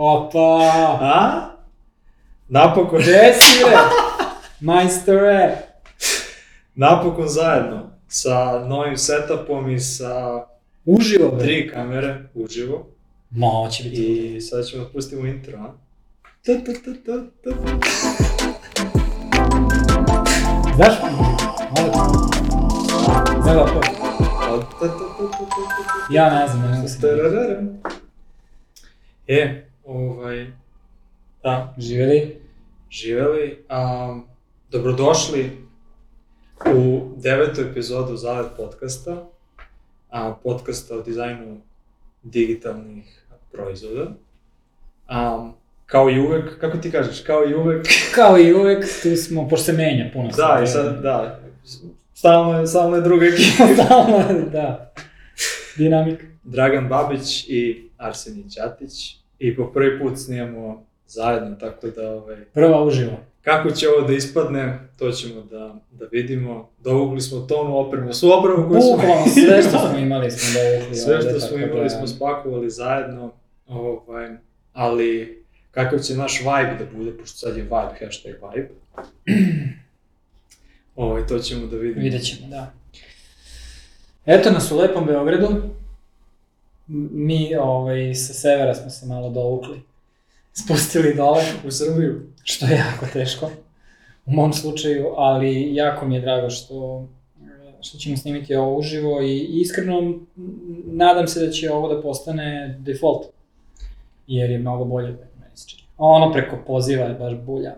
Opa! A? Napokon, Gde si bre? Majstore! napokon zajedno. Sa novim setupom i sa Uživo bre. tri kamere uživo. Ma, ovo će biti. I sad ćemo da pustimo intro, a? Ta, ta, ta, ta, ta. Znaš? Malo ti. Znaš da to? Ja ne znam, ne. Tarararam. E, ovaj, da, Živeli? živeli. Um, dobrodošli u devetu epizodu Zavet podcasta, a, podcasta o dizajnu digitalnih proizvoda. Um, kao i uvek, kako ti kažeš, kao i uvek, Kao i uvek, tu smo, pošto se menja puno da, i sad, da, stalno je, stalno je druga ekipa. Stalno, da. Dinamik. Dragan Babić i Arsenij Ćatić i po prvi put snijamo zajedno, tako da ovaj, Prva uživo. kako će ovo da ispadne, to ćemo da, da vidimo. Dovukli smo tonu opremu, svu opremu koju smo Bukvalno sve što smo imali smo dovukli. sve što smo imali da- smo spakovali zajedno, ovaj, ali kakav će naš vibe da bude, pošto sad je vibe, hashtag vibe. ovaj, to ćemo da vidimo. Vidjet ćemo, da. Eto nas u lepom Beogradu. Mi ovaj, sa severa smo se malo dovukli. Spustili dole, U Srbiju. što je jako teško. U mom slučaju, ali jako mi je drago što, što ćemo snimiti ovo uživo i iskreno nadam se da će ovo da postane default. Jer je mnogo bolje, meni se čini. A ono preko poziva je baš bulja,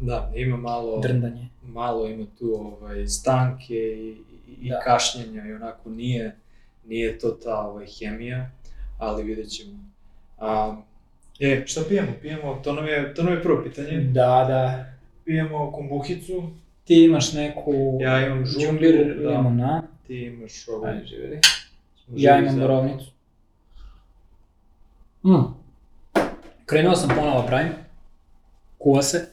Da, ima malo... drndanje. malo ima tu ovaj, stanke i, i, i Da. kašnjenja i onako nije, nije to ta ovaj, hemija, ali vidjet ćemo. Um, e, šta pijemo? Pijemo, to nam je, to nam je prvo pitanje. Da, da. Pijemo kombuhicu, Ti imaš neku... ja imam žutu, džumbir, da, imam na. ti imaš ovu... Ajde, živjeli. Ja imam za- borovnicu. Mm. Krenuo sam ponovo pravim. Kuva se.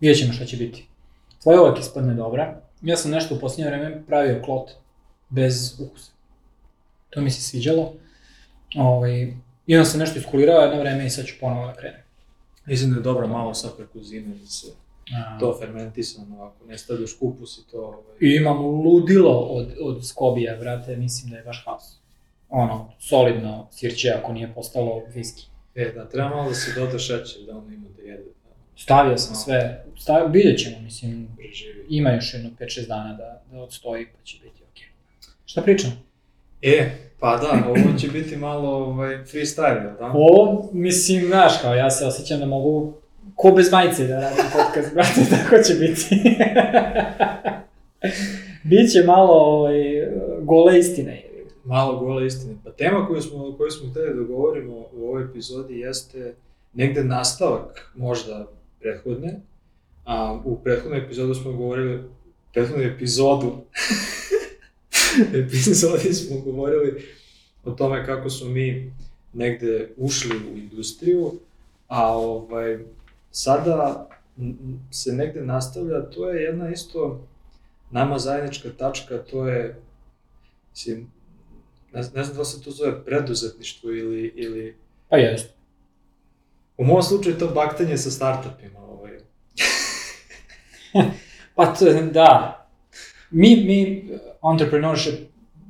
Vidjet ćemo šta će biti. Tvoja uvek ispadne dobra. Ja sam nešto u posljednje vreme pravio klot bez ukusa. To mi se sviđalo. Ovaj, I onda sam nešto iskulirao jedno vreme i sad ću ponovo da krenem. Mislim da je dobro malo sa prekuzine, da se A, to fermentisano, ako ne stavljaš kupus i to... Ovaj, I imam ludilo od, od skobija, brate, mislim da je baš haos. Ono, solidno sirće ako nije postalo viski. E, da, treba malo da se doda šećer, da ono ima da jede, da Stavio sam No. sve, stavio, vidjet ćemo, mislim, preživi. ima još jedno 5-6 dana da, da odstoji, pa će biti. Šta pričam? E, pa da, ovo će biti malo ovaj, freestyle, jel da? Ovo, mislim, znaš, kao ja se osjećam da mogu ko bez majice da radim podcast, brate, tako će biti. Biće malo ovaj, gole istine. Malo gole istine. Pa tema koju smo, koju smo hteli da govorimo u ovoj epizodi jeste negde nastavak možda prethodne. A, u prethodnoj epizodu smo govorili, prethodnu epizodu, epizodi smo govorili o tome kako smo mi negde ušli u industriju, a ovaj, sada se negde nastavlja, to je jedna isto nama zajednička tačka, to je, mislim, ne, ne znam da li se to zove preduzetništvo ili, ili Pa jest. u mom slučaju to baktanje sa startupima. Ovaj. Pa to, da. Mi, mi entrepreneurship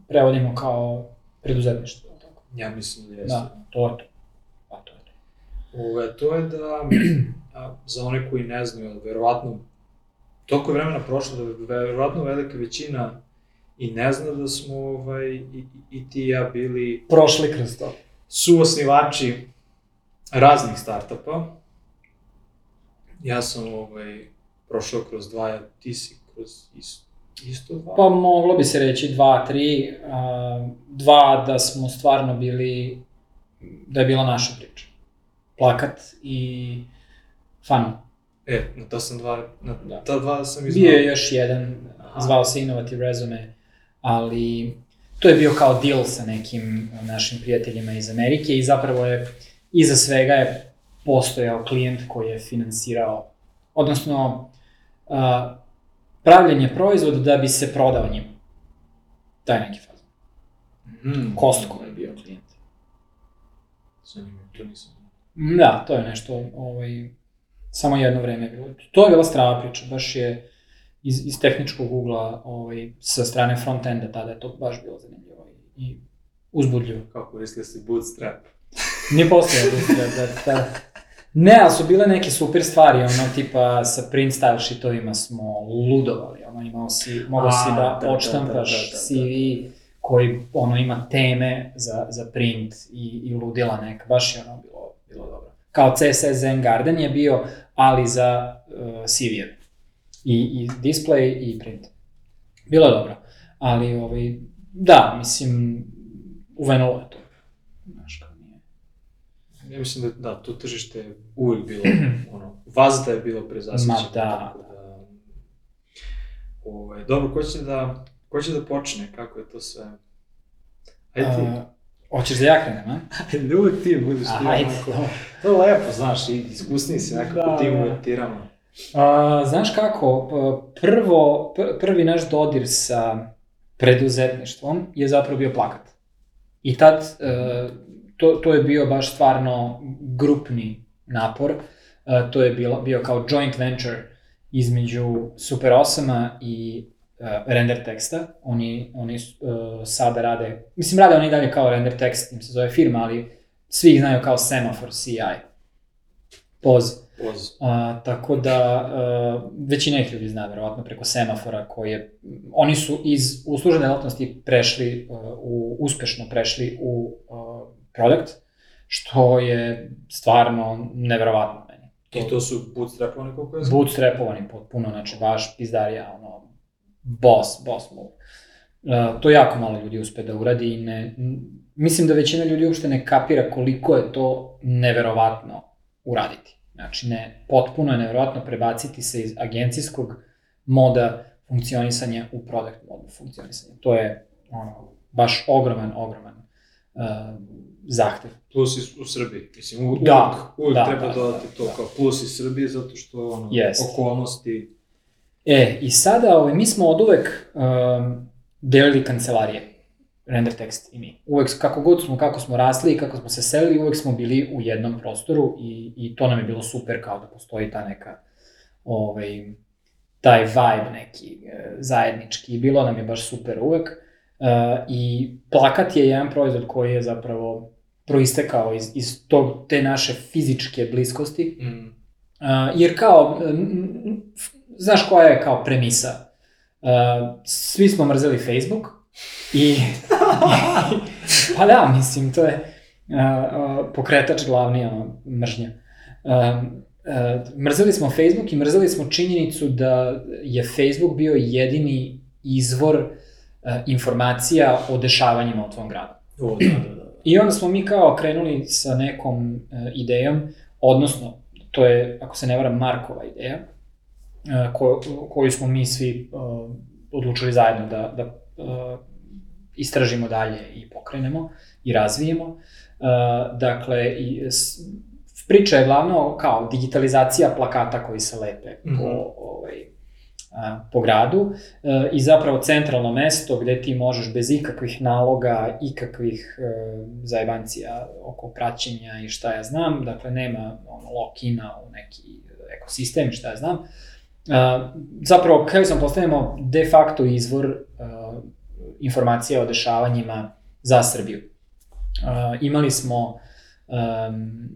prevodimo kao preduzetništvo. Tako? Ja mislim da jeste. Da, to je to. Pa to je to. Ove, to je da, a, za one koji ne znaju, ali verovatno, toliko je vremena prošlo da verovatno velika većina i ne zna da smo ovaj, i, i, ti i ja bili Prošli kroz to. suosnivači raznih startupa. Ja sam ovaj, prošao kroz dva, ti si kroz is, isto dva? Pa moglo bi se reći dva, tri. A, dva da smo stvarno bili, da je bila naša priča. Plakat i funnel. E, na ta sam dva, na Da. ta dva sam Bio iznao. je još jedan, Aha. zvao se Innovative Resume, ali to je bio kao deal sa nekim našim prijateljima iz Amerike i zapravo je, iza svega je postojao klijent koji je finansirao, odnosno pravljanje proizvoda da bi se prodao njima. Taj neki faz. Mm. Costco je bio klijent. njima, to nisam. Da, to je nešto, ovaj, samo jedno vreme je bilo. To je bila strava priča, baš je iz, iz tehničkog ugla, ovaj, sa strane front-enda, tada je to baš bilo zanimljivo i, i uzbudljivo. Kako koristili ste bootstrap? Nije postojao bootstrap, da, da. Ne, ali su bile neke super stvari, ono, tipa sa print style sheetovima smo ludovali, ono, imao si, mogao si da, da, da, odštampaš da, da, da, da. CV koji, ono, ima teme za, za print i, i ludila neka, baš je ono bilo, bilo dobro. Kao CSS Zen Garden je bio, ali za uh, CV-eve. I, I display i print. Bilo je dobro, ali, ovaj, da, mislim, uvenulo je to. Ja mislim da, da, to tržište je uvijek bilo, ono, vazda je bilo prezasićeno. Ma da, da. Ovaj, dobro, ko će da, ko će da počne, kako je to sve? Ajde ti. A, hoćeš da ja krenem, a? Ajde, uvijek ti budeš ti Ajde, onako. To je lepo, znaš, i iskusniji si nekako Da, da. uvetiramo. A, znaš kako, prvo, prvi naš dodir sa preduzetništvom je zapravo bio plakat. I tad, e, to, to je bio baš stvarno grupni napor. E, to je bilo, bio kao joint venture između Super 8 i e, render teksta. Oni, oni e, sada rade, mislim rade oni dalje kao render tekst, im se zove firma, ali svi ih znaju kao Semaphore CI. Poz. Poz. A, tako da, uh, većina ih ljudi zna, verovatno, preko semafora koje, oni su iz uslužene delatnosti prešli, uh, u, uspešno prešli u uh, product, što je stvarno neverovatno meni. I to su bootstrapovani koliko je? Bootstrapovani potpuno, znači baš pizdarija, ono, boss, boss move. Uh, to jako malo ljudi uspe da uradi i ne, mislim da većina ljudi uopšte ne kapira koliko je to neverovatno uraditi. Znači, ne, potpuno je neverovatno prebaciti se iz agencijskog moda funkcionisanja u product modu funkcionisanja. To je ono, baš ogroman, ogroman uh, zahtev. Plus i u Srbiji. Mislim, u, Da, uvijek, uvijek da, treba da, dodati da, to da. kao plus iz Srbije, zato što ono, Jest. okolnosti... E, i sada ovaj, mi smo od uvek um, delili kancelarije, render tekst i mi. Uvek, kako god smo, kako smo rasli i kako smo se selili, uvek smo bili u jednom prostoru i, i to nam je bilo super kao da postoji ta neka, ovaj, taj vibe neki e, zajednički i bilo nam je baš super uvek. E, I plakat je jedan proizvod koji je zapravo proistekao iz, iz tog, te naše fizičke bliskosti, Mm. Uh, jer kao, znaš koja je kao premisa? Uh, svi smo mrzeli Facebook i, pa da, mislim, to je uh, uh, pokretač glavni, ono, mržnja. Um, uh, mrzeli smo Facebook i mrzeli smo činjenicu da je Facebook bio jedini izvor uh, informacija o dešavanjima u tvom gradu. O, da, da, da. I onda smo mi kao krenuli sa nekom uh, idejom, odnosno, to je, ako se ne varam, Markova ideja, uh, ko, koju smo mi svi uh, odlučili zajedno da, da uh, istražimo dalje i pokrenemo i razvijemo. Uh, dakle, i, s, priča je glavno kao digitalizacija plakata koji se lepe mm -hmm. po, ovaj, a, po gradu e, i zapravo centralno mesto gde ti možeš bez ikakvih naloga, ikakvih e, zajebancija oko praćenja i šta ja znam, dakle nema ono, lock-ina u neki ekosistem i šta ja znam. E, zapravo, kako sam postavimo de facto izvor e, informacija o dešavanjima za Srbiju. E, imali smo um,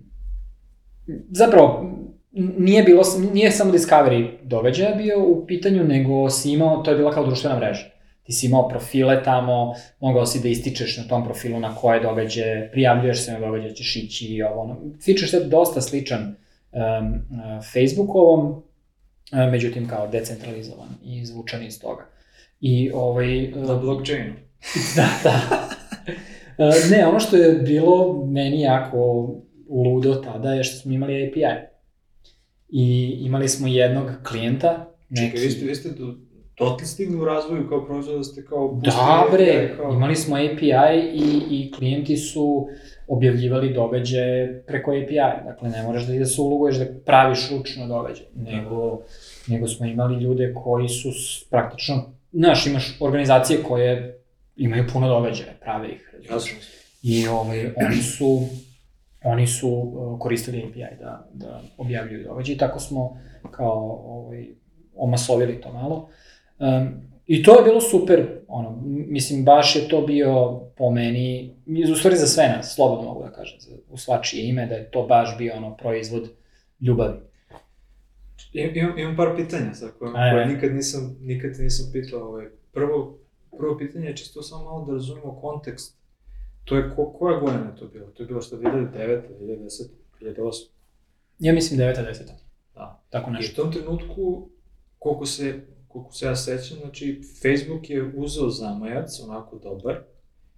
zapravo nije bilo, nije samo Discovery događaja bio u pitanju, nego si imao, to je bila kao društvena mreža. Ti si imao profile tamo, mogao si da ističeš na tom profilu na koje događaje, prijavljuješ se na događaje, ćeš ići i ovo. Ono. Feature je dosta sličan um, Facebookovom, međutim kao decentralizovan i izvučan iz toga. I ovaj... Na blockchainu. da, da. Ne, ono što je bilo meni jako ludo tada je što smo imali API. I imali smo jednog klijenta. Neki... Čekaj, vi ste, vi ste do, dotle stigli u razvoju kao proizvod da ste kao... Da bre, kao... imali smo API i, i klijenti su objavljivali događaje preko API. Dakle, ne moraš da ide se uloguješ da praviš ručno događaj, nego, nego smo imali ljude koji su praktično, znaš, imaš organizacije koje imaju puno događaja, prave ih. Jasno. I ovaj, oni su oni su uh, koristili API da, da objavljuju događaje i tako smo kao ovaj, omasovili to malo. Um, I to je bilo super, ono, mislim, baš je to bio po meni, u stvari za sve nas, slobodno mogu da kažem, za, u svačije ime, da je to baš bio ono proizvod ljubavi. Imam, imam par pitanja za koje, koje nikad nisam, nikad nisam pitao. Ovaj. Prvo, prvo pitanje je čisto samo malo da razumemo kontekst. To je, ko, koja godina je to bilo? To je bilo što 2009, 2010, 2008? Ja mislim 9. 10. Da. Tako I u nešto. tom trenutku, koliko se, koliko se ja sećam, znači Facebook je uzeo zamajac, onako dobar,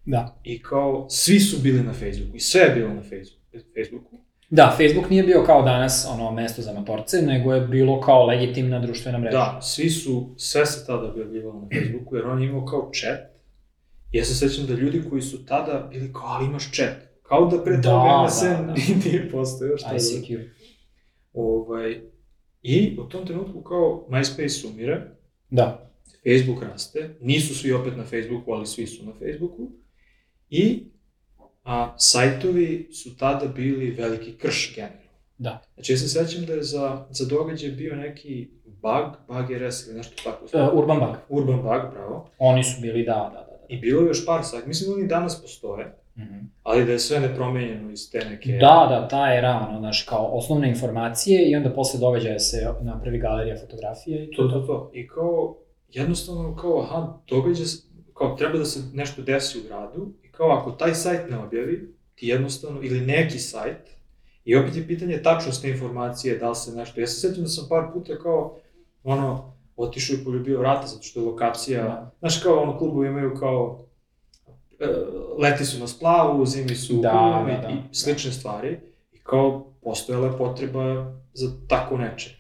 Da. i kao svi su bili na Facebooku i sve je bilo na Facebooku. Facebooku. Da, Facebook nije bio kao danas ono mesto za matorce, nego je bilo kao legitimna društvena mreža. Da, svi su, sve se tada objavljivalo na Facebooku, jer on je imao kao chat. Ja se sećam da ljudi koji su tada bili kao, ali imaš chat. Kao da pre Da, toga MSN da, da. nije postojao šta. ICQ. Ovaj, I u tom trenutku kao MySpace umire, Da. Facebook raste, nisu svi opet na Facebooku, ali svi su na Facebooku. I a, sajtovi su tada bili veliki krš generalno. Da. Znači ja se sećam da je za, za događaj bio neki bug, bug RS ili nešto tako. Uh, Urban Bug. Urban bug, bravo. Oni su bili, da, da, da. da. I bilo je još par sajta, mislim da oni danas postoje, Mhm. ali da je sve nepromenjeno iz te neke... Da, da, ta era, ono, znaš, kao osnovne informacije i onda posle događaja se napravi galerija fotografije i To, to, to. I kao, jednostavno kao, aha, događa se, kao treba da se nešto desi u gradu i kao ako taj sajt ne objavi, ti jednostavno, ili neki sajt, i opet je pitanje tačnosti informacije, da li se nešto, ja se sjećam da sam par puta kao, ono, otišao i poljubio vrata, zato što je lokacija, Da. znaš kao ono klubovi imaju kao, e, leti su na splavu, zimi su u Da, gumu da, i, da. i slične stvari, i kao postojala je potreba za tako neče.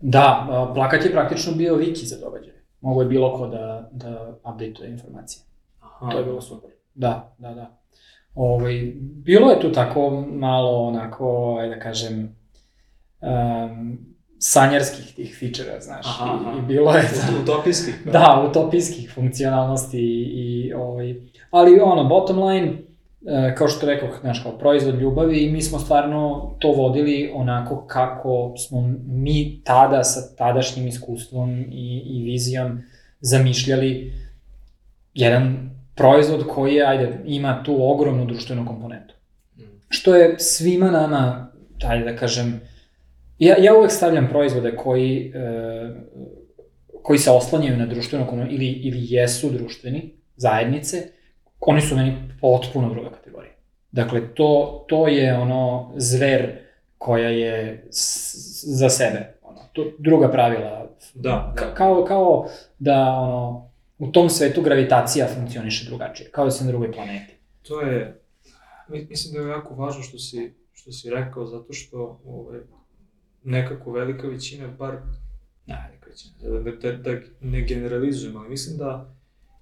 Da, plakat je praktično bio wiki za događaje. Mogu je bilo ko da, da update informacije. Aha. To je bilo super. Da, da, da. Ovaj, bilo je tu tako malo onako, ajde da kažem, um, sanjarskih tih fičera, znaš, Aha, I, aha. i bilo je Utopijski. Da, utopijskih funkcionalnosti i, i ovaj, ali ono, bottom line, e, kao što rekao, znaš, kao proizvod ljubavi i mi smo stvarno to vodili onako kako smo mi tada sa tadašnjim iskustvom i, i vizijom zamišljali jedan proizvod koji ajde, ima tu ogromnu društvenu komponentu. Mm. Što je svima nama, ajde da kažem, ja, ja uvek stavljam proizvode koji, e, koji se oslanjaju na društvenu ili, ili jesu društveni, zajednice, oni su meni potpuno druga kategorija. Dakle, to, to je ono zver koja je s, za sebe. Ono, to, druga pravila. Da, Ka, da. kao, kao da ono, u tom svetu gravitacija funkcioniše drugačije, kao da si na drugoj planeti. To je, mi- mislim da je jako važno što si, što si rekao, zato što ovaj, nekako velika većina, bar, ne, velika većina, da, da, da ne generalizujem, ali mislim da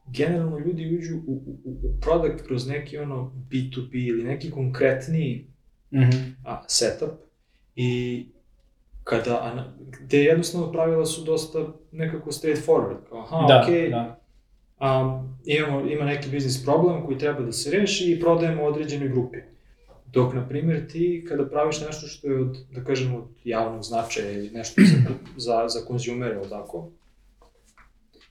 generalno ljudi uđu u, u, u produkt kroz neki ono B2B ili neki konkretniji Mm -hmm. a, setup i kada, a, gde jednostavno pravila su dosta nekako straightforward, kao aha, da, okej, da. um, imamo, ima neki biznis problem koji treba da se reši i prodajemo određenoj grupi. Dok, na primjer, ti kada praviš nešto što je od, da kažemo, od javnog značaja ili nešto za, za, za konzumere, ili tako,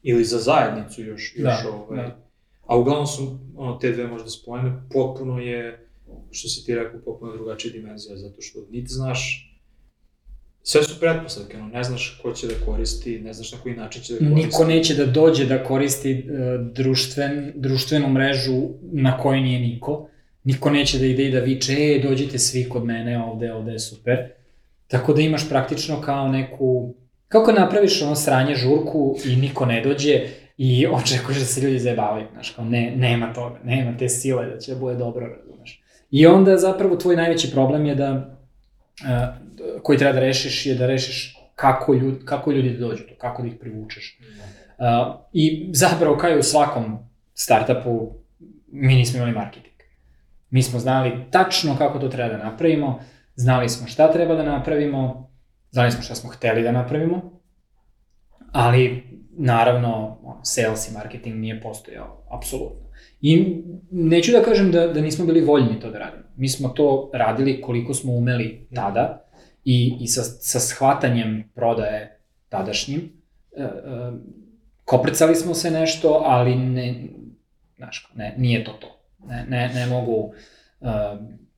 ili za zajednicu još, još Da, ovaj, da. a uglavnom su, ono, te dve možda spomene, potpuno je, što si ti rekao, potpuno drugačija dimenzija, zato što niti znaš, sve su pretpostavke, ono, ne znaš ko će da koristi, ne znaš na koji način će da koristi. Niko neće da dođe da koristi e, društven, društvenu mrežu na kojoj nije niko. Niko neće da ide i da viče, e, dođite svi kod mene, ovde, ovde je super. Tako da imaš praktično kao neku, kako napraviš ono sranje žurku i niko ne dođe i očekuješ da se ljudi zajebavaju, znaš, kao ne, nema toga, nema te sile da će da bude dobro, razumeš. I onda zapravo tvoj najveći problem je da, koji treba da rešiš je da rešiš kako ljudi, kako ljudi da dođu tu, kako da ih privučeš. Uh, I zapravo kao i u svakom startupu, mi nismo imali marketing. Mi smo znali tačno kako to treba da napravimo, znali smo šta treba da napravimo, znali smo šta smo hteli da napravimo, ali naravno sales i marketing nije postojao, apsolutno. I neću da kažem da, da nismo bili voljni to da radimo. Mi smo to radili koliko smo umeli tada i, i sa, sa shvatanjem prodaje tadašnjim. E, e, koprcali smo se nešto, ali ne, znaš, ne, nije to to. Ne, ne, ne mogu uh,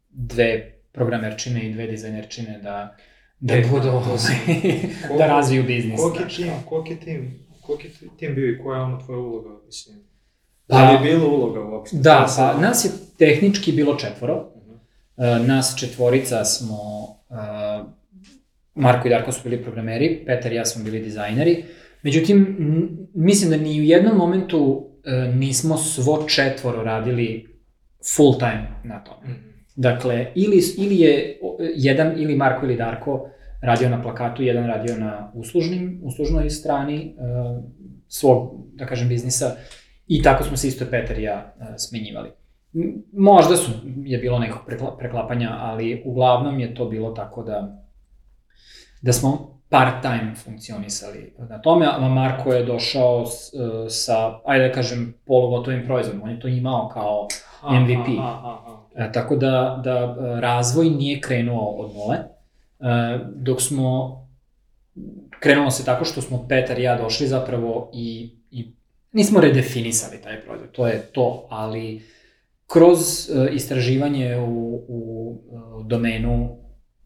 dve programerčine i dve dizajnerčine da, da E, budu, to si- ovaj, da razviju biznis. Koliki je tim, koliki tim, koliki tim bio i koja je ono tvoja uloga, mislim? Pa- Da li je bila uloga uopšte? Da, pa nas je tehnički bilo četvoro. Mhm. Uh, nas četvorica smo, uh, Marko i Darko su bili programeri, Petar i ja smo bili dizajneri. Međutim, mislim da ni u jednom momentu uh, nismo svo četvoro radili full time na tome. Mhm. Dakle, ili, ili je jedan, ili Marko ili Darko radio na plakatu, jedan radio na uslužnim, uslužnoj strani uh, svog, da kažem, biznisa i tako smo se isto Petar i ja uh, smenjivali. Možda su, je bilo nekog prekla, preklapanja, ali uglavnom je to bilo tako da, da smo part-time funkcionisali na tome, a Marko je došao s, uh, sa, ajde da kažem, polugotovim proizvodom. On je to imao kao MVP. aha, aha. E, tako da, da e, razvoj nije krenuo od nule, e, dok smo, krenulo se tako što smo Petar i ja došli zapravo i, i nismo redefinisali taj proizvod, to je to, ali kroz e, istraživanje u, u e, domenu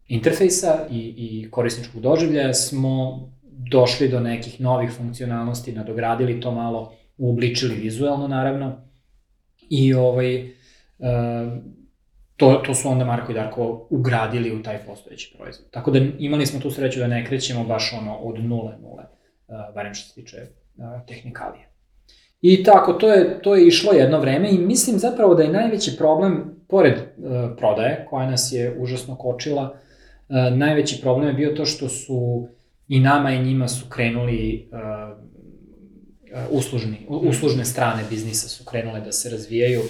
interfejsa i, i korisničkog doživljaja smo došli do nekih novih funkcionalnosti, nadogradili to malo, uobličili vizuelno naravno i ovaj, E, to, to su onda Marko i Darko ugradili u taj postojeći proizvod. Tako da imali smo tu sreću da ne krećemo baš ono od nule nule, uh, barem što se tiče uh, tehnikalije. I tako, to je, to je išlo jedno vreme i mislim zapravo da je najveći problem, pored prodaje, koja nas je užasno kočila, najveći problem je bio to što su i nama i njima su krenuli uslužni, uslužne strane biznisa su krenule da se razvijaju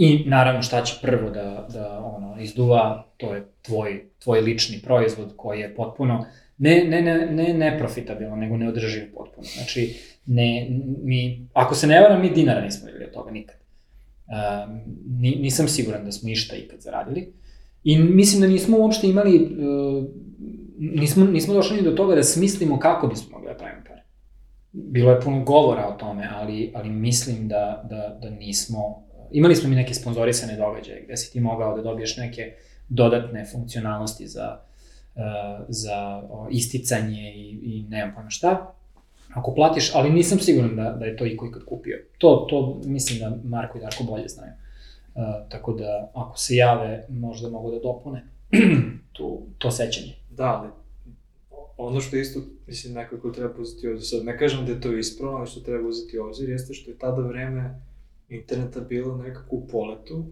I naravno šta će prvo da, da ono, izduva, to je tvoj, tvoj lični proizvod koji je potpuno, ne, ne, ne, ne neprofitabilan, nego neodrživ potpuno. Znači, ne, mi, ako se ne varam, mi dinara nismo videli od toga nikad. Um, ni, nisam siguran da smo išta ikad zaradili. I mislim da nismo uopšte imali, uh, nismo, nismo došli ni do toga da smislimo kako bismo mogli da pravimo pare. Bilo je puno govora o tome, ali, ali mislim da, da, da nismo imali smo mi neke sponzorisane događaje gde si ti mogao da dobiješ neke dodatne funkcionalnosti za, uh, za isticanje i, i nemam pojma šta, ako platiš, ali nisam siguran da, da je to iko ikad kupio. To, to mislim da Marko i Darko bolje znaju. Uh, tako da, ako se jave, možda mogu da dopune tu, to sećanje. Da, ali ono što isto, mislim, nekako treba uzeti u obzir, sad ne kažem da je to ispravno, ali što treba uzeti u obzir jeste što je tada vreme interneta bilo nekako u poletu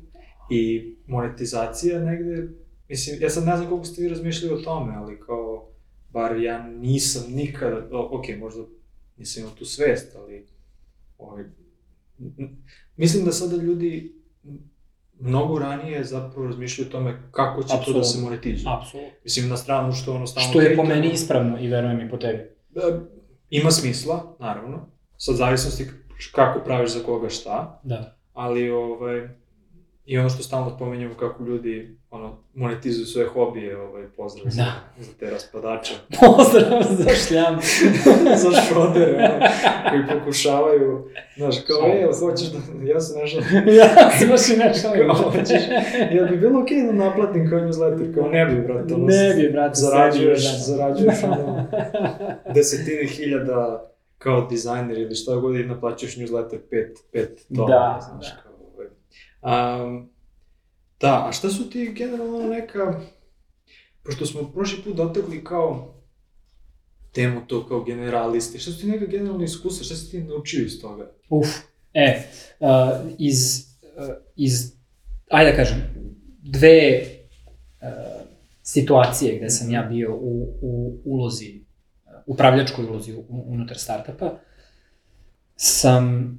i monetizacija negde, mislim, ja sad ne znam koliko ste vi razmišljali o tome, ali kao, bar ja nisam nikada, ok, možda nisam imao tu svest, ali ovaj, mislim da sada ljudi mnogo ranije zapravo razmišljaju o tome kako će to da se monetizuje. Apsolutno. Mislim, na stranu što ono stalno... Što je po meni ispravno i verujem i po tebi. Da, ima smisla, naravno, sa zavisnosti kako praviš za koga šta, Da. ali ovaj, i ono što stalno spomenjamo kako ljudi ono, monetizuju svoje hobije, ovaj, pozdrav za, Da. za te raspadače, Pozdrav za šljam. za šrodere, ono, koji pokušavaju, znaš, kao, e, hoćeš da, ja se našao, ja se baš i ne šalim. Kao, hoćeš, jel bi bilo okej da naplatim kao newsletter, kao ne bi, brate, ono, Ne bi, brate, zarađuješ, sebi jedan. zarađuješ, ono, desetine hiljada kao dizajner ili šta god i naplaćuješ newsletter pet, pet dolara, Da, znaš, da. kao. Um, da, a šta su ti generalno neka, pošto smo prošli put dotakli kao temu to kao generalisti, šta su ti neka generalna iskustva, šta si ti naučio iz toga? Uf, e, uh, iz, uh, iz, ajde da kažem, dve uh, situacije gde sam ja bio u, u ulozi, upravljačkoj ulozi unutar startupa, sam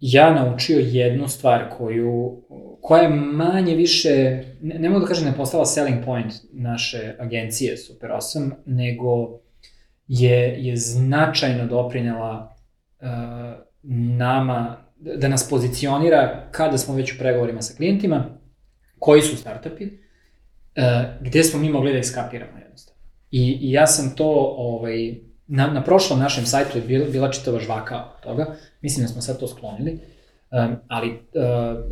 ja naučio jednu stvar koju, koja je manje više, ne, ne mogu da kažem da je postala selling point naše agencije Super 8, nego je, je značajno doprinela uh, nama, da nas pozicionira kada smo već u pregovorima sa klijentima, koji su startupi, uh, gde smo mi mogli da iskapiramo jednostavno. I, i ja sam to, ovaj, na, na prošlom našem sajtu je bila, bila čitava žvaka od toga, mislim da smo sad to sklonili, um, ali uh,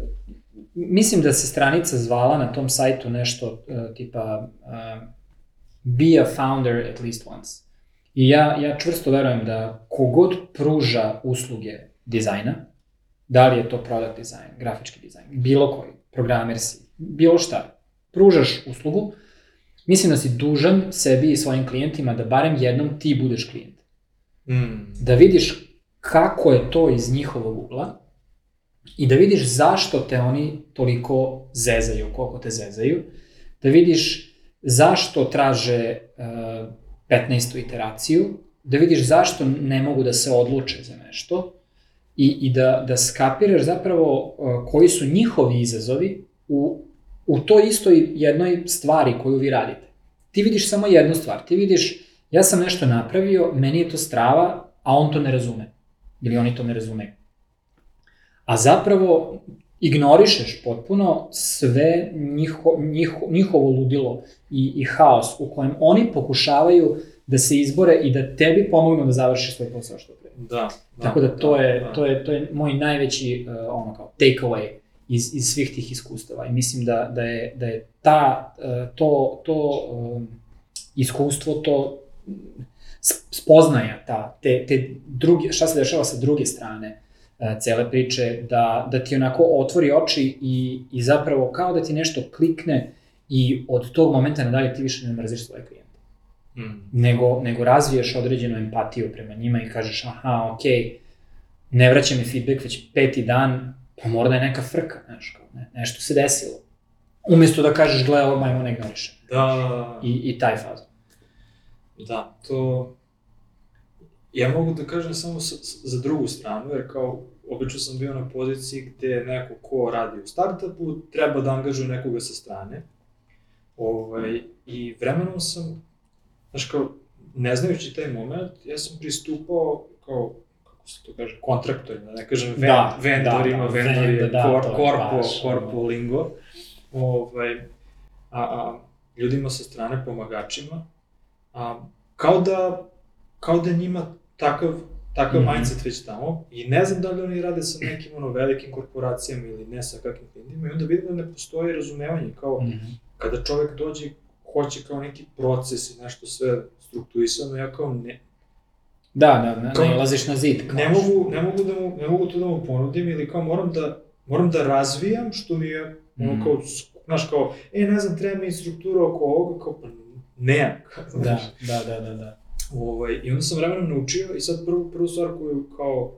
mislim da se stranica zvala na tom sajtu nešto uh, tipa uh, be a founder at least once. I ja, ja čvrsto verujem da kogod pruža usluge dizajna, da li je to product design, grafički dizajn, bilo koji, programer si, bilo šta, pružaš uslugu, mislim da si dužan sebi i svojim klijentima da barem jednom ti budeš klijent. Mm. Da vidiš kako je to iz njihovog ugla i da vidiš zašto te oni toliko zezaju, koliko te zezaju, da vidiš zašto traže uh, 15. iteraciju, da vidiš zašto ne mogu da se odluče za nešto i, i da, da skapiraš zapravo uh, koji su njihovi izazovi u, u toj istoj jednoj stvari koju vi radite. Ti vidiš samo jednu stvar, ti vidiš ja sam nešto napravio, meni je to strava, a on to ne razume. Ili oni to ne razumeju. A zapravo ignorišeš potpuno sve njiho, njiho, njihovo ludilo i, i haos u kojem oni pokušavaju da se izbore i da tebi pomognu da završiš svoj posao što pre. Da, da. Tako da to je, da. to je, to je moj najveći uh, ono kao takeaway iz, iz svih tih iskustava i mislim da, da, je, da je ta, uh, to, to um, iskustvo, to spoznaja ta, te, te druge, šta se dešava sa druge strane uh, cele priče, da, da ti onako otvori oči i, i zapravo kao da ti nešto klikne i od tog momenta nadalje ti više ne mrziš svoje klijente. Mm. Nego, nego razviješ određenu empatiju prema njima i kažeš aha, okej, okay, ne vraća mi feedback već peti dan, pa mora da je neka frka, znaš, kao, ne, nešto se desilo. Umesto da kažeš, gle, ovo majmo ne ignoriše. Da, I, I taj fazon. da, to... Ja mogu da kažem samo sa, za drugu stranu, jer kao obično sam bio na poziciji gde neko ko radi u startupu treba da angažuje nekoga sa strane. Ovaj, I vremenom sam, znaš kao, ne znajući taj moment, ja sam pristupao kao, se to kaže, kontraktorima, da ne kažem ven, Da, vendorima, da, da, vendori, vend- da, kor, korpo, baš, korpo lingo, ovaj, a, a ljudima sa strane, pomagačima, a, kao da, kao da njima takav, takav Mhm. mindset već tamo i ne znam da li oni rade sa nekim ono velikim korporacijama ili ne sa kakvim klientima i onda vidim da ne postoji razumevanje kao Mhm. kada čovek dođe hoće kao neki proces i nešto sve strukturisano, ja kao ne, Da, da, ne, Kao- ne ilaziš na zid. Kao ne mogu, ne mogu da mu, ne mogu to da mu ponudim ili kao moram da, moram da razvijam što mi je ono Mhm. kao, znaš kao, e ne znam, treba mi struktura oko ovoga, kao pa nemam, kao, Da, da, da, da, da. Ovaj, I onda sam vremenom naučio i sad prvu, prvu stvar koju kao,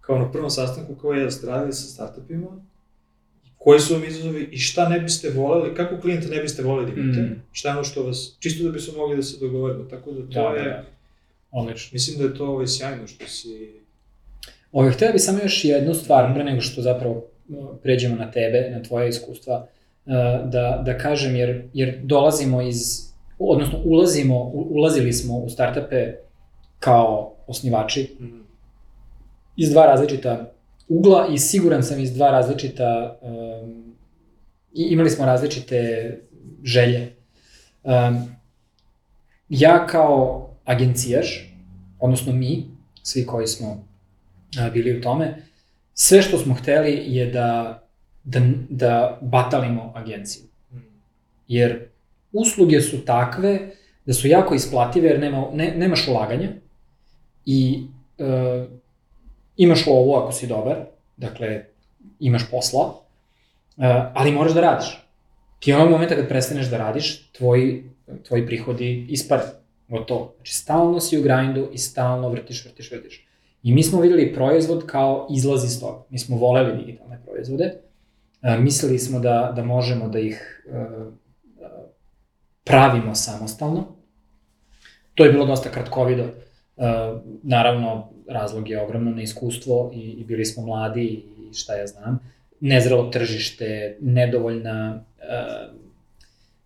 kao na prvom sastanku kao je da ste radili sa startupima, koji su vam izazovi i šta ne biste voleli, kako klijenta ne biste voleli da imate, Mm. šta je ono što vas, čisto da bismo mogli da se dogovorimo, tako da to Da, da, je, da. Odlično. mislim da je to ovaj, sjajno što si, Ove, htio bih samo još jednu stvar, pre nego što zapravo pređemo na tebe, na tvoje iskustva, uh, da, da kažem, jer, jer dolazimo iz, odnosno ulazimo, ulazili smo u startupe kao osnivači mm, iz dva različita ugla i siguran sam iz dva različita, um, imali smo različite želje. Um, ja kao agencijaš, odnosno mi, svi koji smo bili u tome, sve što smo hteli je da, da, da batalimo agenciju. Jer usluge su takve da su jako isplative jer nema, ne, nemaš ulaganja i e, imaš lovu ako si dobar, dakle imaš posla, e, ali moraš da radiš. Ti onog momenta kad prestaneš da radiš, tvoji, tvoji prihodi ispade. Gotovo. Znači stalno si u grindu i stalno vrtiš, vrtiš, vrtiš. I mi smo videli proizvod kao izlaz iz toga. Mi smo voleli digitalne proizvode. E, mislili smo da, da možemo da ih e, pravimo samostalno. To je bilo dosta kratkovido. E, naravno, razlog je ogromno neiskustvo i, i bili smo mladi i šta ja znam. Nezrelo tržište, nedovoljna... E,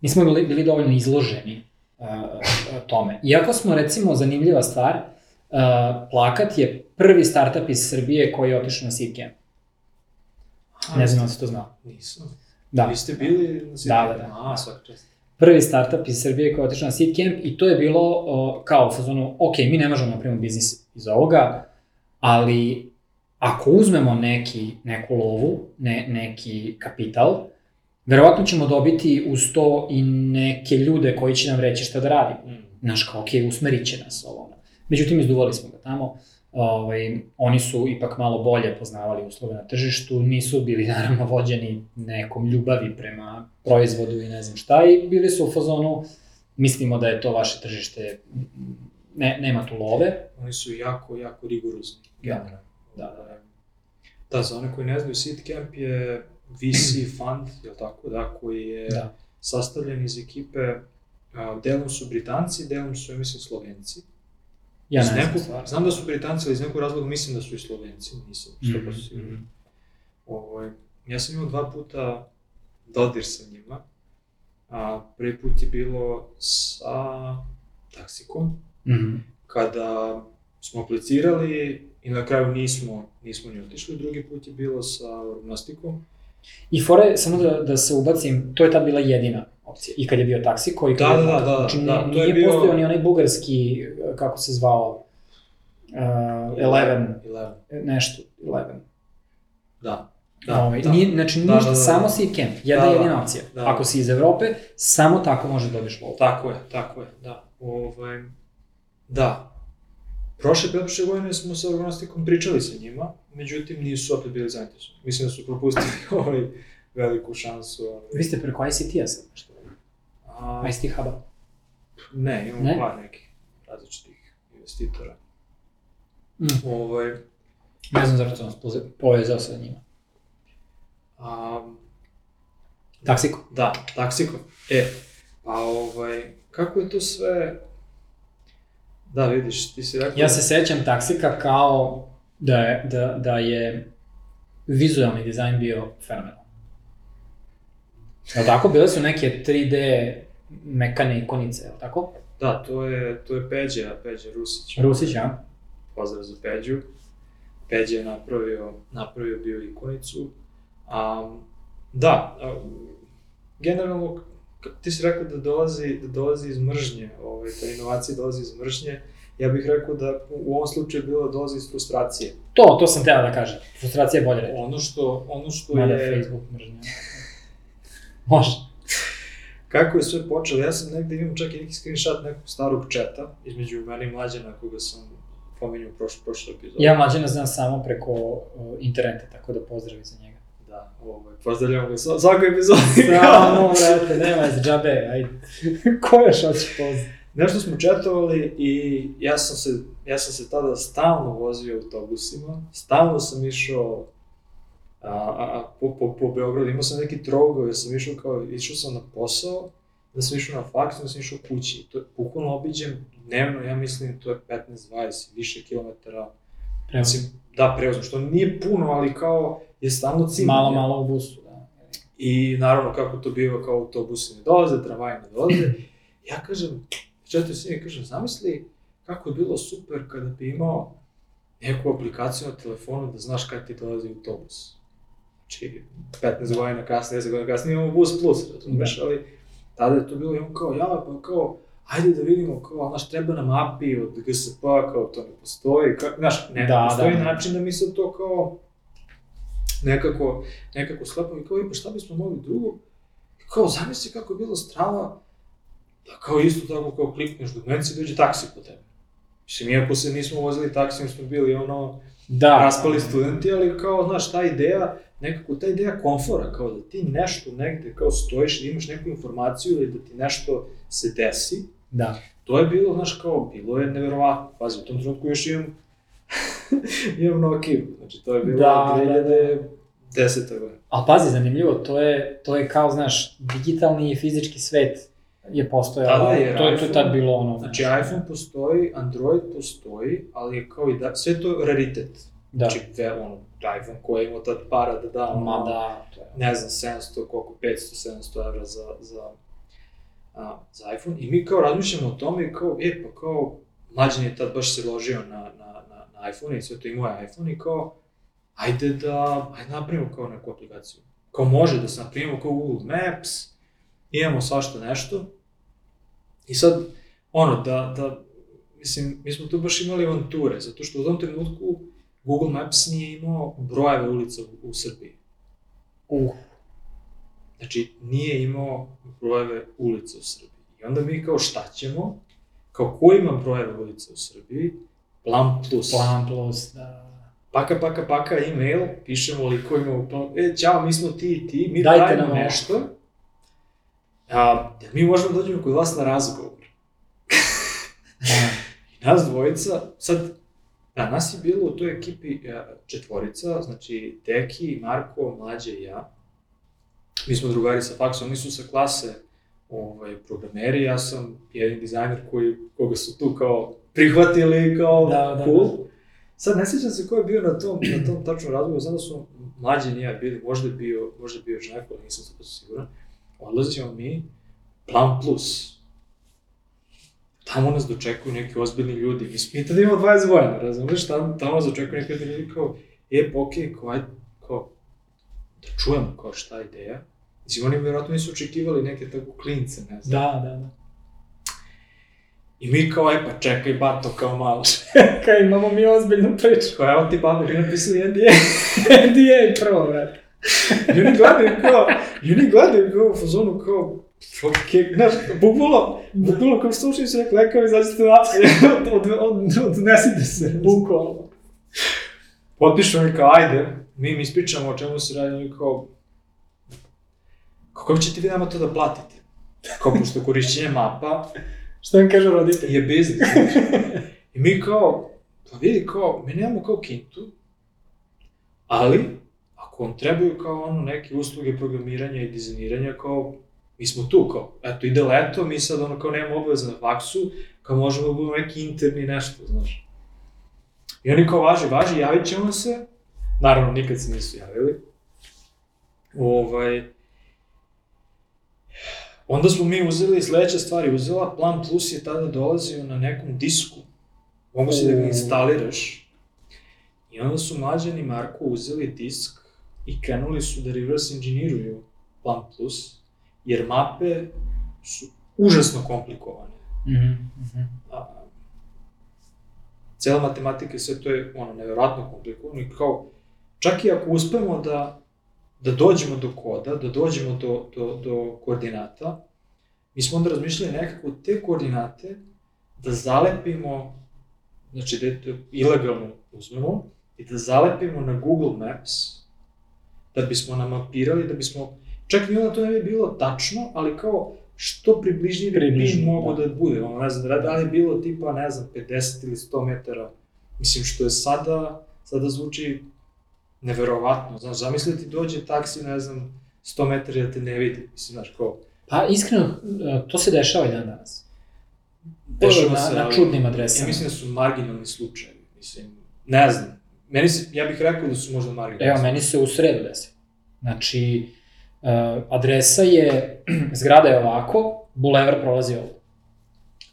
nismo bili, bili dovoljno izloženi tome. Iako smo, recimo, zanimljiva stvar, e, Plakat je prvi startup iz Srbije koji je otišao na Seedcamp. Ne znam da si to znao. Nisam. Da. Vi ste bili na Seed Da, da, da. A, svaka čast. prvi startup iz Srbije koji je otišao na Seed Camp i to je bilo o, kao u fazonu, ok, mi ne možemo napraviti biznis iz ovoga, ali ako uzmemo neki, neku lovu, ne, neki kapital, verovatno ćemo dobiti uz to i neke ljude koji će nam reći šta da radimo. Mm. Znaš, kao, ok, usmerit će nas ovo. Međutim, izduvali smo ga tamo. Ovaj, oni su ipak malo bolje poznavali uslove na tržištu, nisu bili naravno vođeni nekom ljubavi prema proizvodu i ne znam šta i bili su u fazonu, mislimo da je to vaše tržište, ne, nema tu love. Oni su jako, jako rigoruzni. Da. generalno. Da, da, Da, za one koji ne znaju, Seed Camp je VC fund, je tako, da, koji je Da. sastavljen iz ekipe, a, delom su Britanci, delom su, ja mislim, Slovenci. Ja ne znam stvarno. Znam da su Britanci, ali iz nekog razloga mislim da su i Slovenci, nisam 100% Mhm, siguran. mhm. Ovaj, ja sam imao dva puta dodir sa njima. A, prvi put je bilo sa taksikom, Mhm. kada smo aplicirali i na kraju nismo, nismo ni otišli. Drugi put je bilo sa Orgnostikom. I fore, samo da, da se ubacim, to je tad bila jedina opcija. I kad je bio taksi koji... Da, da, da, da, Znači, da, je nije bio- postojao ni onaj bugarski, kako se zvao, uh, Eleven, Eleven. nešto, Eleven. Da. Da, ovaj, da. nije, znači Da, ništa, da, da. samo Seed Camp, jedna Da, da. jedina opcija. Da. Ako si iz Evrope, samo tako može da dobiješ lovu. Tako je, tako je, da. Ovaj, da. Prošle, pretprošle godine smo sa Orgnostikom pričali sa njima, međutim nisu opet bili zainteresovani. Mislim da su propustili ovaj veliku šansu. Ali, Vi ste preko ICT-a sad nešto. a, ICT Hub-a. ne, imamo Ne? par nekih različitih investitora. Mm. Ovaj, Ne znam zašto sam povezao sa njima. a, Taksiko. Da, taksiko. E, pa ovaj, kako je to sve... Da, vidiš, ti si rekao... Ja se sećam Taksika kao da je, da, da je vizualni dizajn bio fenomenalan. Jel tako? Bile su neke 3D mekane ikonice, jel tako? Da, to je, to je Peđa, Peđa Rusić. Rusić, a? Pozdrav za Peđu. Peđa je napravio, napravio bio ikonicu. A, da, a, generalno, k- ti si rekao da dolazi, da dolazi iz mržnje, ovaj, ta inovacija dolazi iz mržnje. Ja bih rekao da u ovom slučaju bilo da dolazi iz frustracije. To, to sam teo da kažem. Frustracija je bolje reći. Ono što, ono što Mada je... Facebook mržnja. Može. Kako je sve počelo, ja sam negde imam čak i neki screenshot nekog starog četa između mene i mlađana koga sam pominjao u prošloj, prošloj epizodi. Ja mlađana znam samo preko uh, interneta, tako da pozdravi za njega. Da, ovaj, pozdravljamo ga sva- svakoj epizodi. Samo, brate, nema za džabe, ajde. Ko još hoće pozdrav? Nešto smo četovali i ja sam se, ja sam se tada stalno vozio autobusima, stalno sam išao a, a, a, po, po, po Beogradu, imao sam neki trougao, ja sam išao kao, išao sam na posao, da sam išao na faks, da sam išao kući. To je bukvalno obiđem dnevno, ja mislim, to je 15-20 više kilometara. Prema, Mislim, da, prevozom, što nije puno, ali kao je stalno cilj. malo, malo u busu, da. I naravno kako to biva kao autobusi ne dolaze, tramvaji ne dolaze. Ja kažem, četiri sine, kažem, zamisli kako je bilo super kada bi imao neku aplikaciju na telefonu da znaš kad ti dolazi autobus. Znači, 15 godina kasnije, 10 godina kasnije imamo Bus Plus, razumiješ, ali tada je to bilo, imamo kao, ja, pa kao, ajde da vidimo, kao, znaš, treba nam API od GSP, kao, to ne postoji, kao, znaš, ne, Da, ne postoji da, da. način da mi sad to kao, nekako, nekako slepamo i kao, i pa šta bismo mogli drugo? I kao, zamisli kako je bilo strava, da kao isto tako kao klikneš do menci dođe taksi po tebe. Mislim, iako se nismo vozili taksijem, smo bili ono, Da. raspali studenti, ali kao, znaš, ta ideja, nekako ta ideja komfora, kao da ti nešto negde kao stojiš, da imaš neku informaciju ili da ti nešto se desi, Da. to je bilo, znaš, kao, bilo je neverovatno. Pazi, u tom trenutku još imam, imam Nokia, znači to je bilo Da, da, da. 2010. godine. Ali pazi, zanimljivo, to je, to je kao, znaš, digitalni i fizički svet je postojao. Tada je to, je, to je tad iPhone- bilo ono. Znači, znaš, iPhone postoji, Android postoji, ali je kao i da, sve to raritet. Da. Znači, ve, ono, iPhone koji je imao tad para da da, ono, Ma da, to je. ne znam, 700, koliko, 500-700 evra za, za, a, za iPhone. I mi kao razmišljamo o tome i kao, e, pa kao, mlađan je tad baš se ložio na, na, na, na iPhone i sve to imao je iPhone i kao, ajde da, ajde napravimo kao neku aplikaciju. kao može da se napravimo kao Google Maps, imamo svašta nešto. I sad, ono, da, da, mislim, mi smo tu baš imali avanture, zato što u tom trenutku Google Maps nije imao brojeve ulica u, u Srbiji. Uh. Znači, nije imao brojeve ulica u Srbiji. I onda mi kao šta ćemo? Kao ko ima brojeve ulica u Srbiji? Plan plus. Plan plus, da. Paka, paka, paka, e-mail, pišemo likovima u plan, e, ćao, mi smo ti i ti, mi Dajte pravimo nam nešto. A, mi možemo da dođemo kod vas na razgovor. da. I nas dvojica, sad, da, nas je bilo u toj ekipi e, četvorica, znači Deki, Marko, Mlađe i ja. Mi smo drugari sa faksom, oni su sa klase ovaj, programeri, ja sam jedan dizajner koji, koga su tu kao prihvatili kao Da, da, cool. da. Sad ne sjećam se ko je bio na tom, na tom tačnom razgovoru, znam da su mlađi ni ja bili, možda je bio, možda je bio Žneko, ali nisam sad siguran. Odlazimo mi, plan plus. Tamo nas dočekuju neki ozbiljni ljudi. Mi smo mi tada imamo 20 godina, razumiješ? Tamo, tamo nas dočekuju neki ljudi kao, e, okej, kao, ajde, kao, da čujemo kao šta je ideja. Mislim, oni vjerojatno nisu očekivali neke tako klince, ne znam. Da, da, da. I mi kao, e, pa čekaj, bato, kao malo. Kaj, imamo mi ozbiljnu priču. Kao, evo ti babi, vi napisali NDA. NDA prvo, brate. I oni gledaju kao, i oni gledaju kao u fazonu kao, ok, znaš, bukvalno, bukvalno kao slušaju se rekli, lekao, izađite napolje, od, od, od, odnesite se. Bukvalno. Potpišu oni kao, ajde, mi im ispričamo o čemu se radi, oni kao, kako ćete vi nama to da platite? Kao, pošto korišćenje mapa Šta vam kažu roditelji? je biznis. I mi kao, pa vidi kao, mi nemamo kao kintu, ali, ako vam trebaju kao ono neke usluge programiranja i dizajniranja, kao, mi smo tu, kao, eto, ide leto, mi sad ono kao nemamo obaveza na faksu, kao možemo da budemo neki interni nešto, znaš. I oni kao, važi, važi, javit ćemo se, naravno, nikad se nisu javili. Ovaj, Onda smo mi uzeli sledeće stvari, uzela Plan Plus je tada dolazio na nekom disku. Mogu si da ga instaliraš. I onda su mlađani Marko uzeli disk i krenuli su da reverse engineeruju Plan Plus, jer mape su užasno komplikovane. Mhm, mhm. A, cela matematika i sve to je ono, nevjerojatno komplikovano i kao, čak i ako uspemo da, da dođemo do koda, da dođemo do, do, do koordinata, mi smo onda razmišljali nekako te koordinate da zalepimo, znači da to ilegalno uzmemo i da zalepimo na Google Maps, da bismo namapirali, da bismo, čak ni onda to ne bi bilo tačno, ali kao što približnije bi Približnije, mi mogu da. da bude, ono, ne znam, da li je bilo tipa, ne znam, 50 ili 100 metara, mislim, što je sada, sada zvuči neverovatno, znaš, zamisli ti dođe taksi, ne znam, 100 metara da te ne vidi, mislim, znaš, kao, Pa iskreno, e, to se dešava i dan danas. Dešava na, se, na čudnim ja adresama. mislim da su marginalni slučajevi, mislim, ne znam, meni se, ja bih rekao da su možda marginalni Evo, meni se u sredu desi. Znači, uh, adresa je, zgrada je ovako, bulevar prolazi ovdje.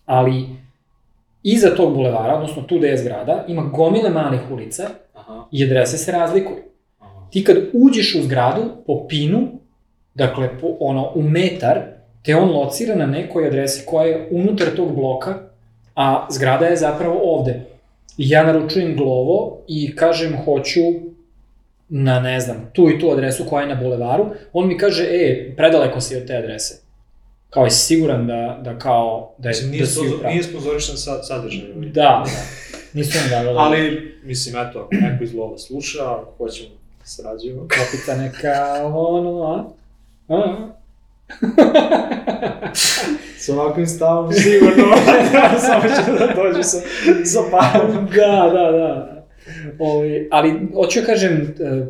Ali, iza tog bulevara, odnosno tu gde je zgrada, ima gomile malih ulica Aha, i adrese se razlikuju. aha. Ti kad uđeš u zgradu, po pinu, dakle, po, ono, u metar, te on locira na nekoj adresi koja je unutar tog bloka, a zgrada je zapravo ovde. I ja naručujem Glovo i kažem hoću na, ne znam, tu i tu adresu koja je na bulevaru, on mi kaže, e, predaleko si od te adrese. Kao, jesi siguran da, da kao, da, je, nije, da si upravo? nije sponzorišan sa, sadržaj. Da, da. Nisu nam davali. Ali, mislim, eto, ako neko iz lova sluša, ako hoćemo da sarađujemo. Klopica neka, ono, a? A? Sa ovakvim stavom sigurno, samo će da dođe sa, sa parom. da, da, da. Ovi, ali, hoću da kažem, e,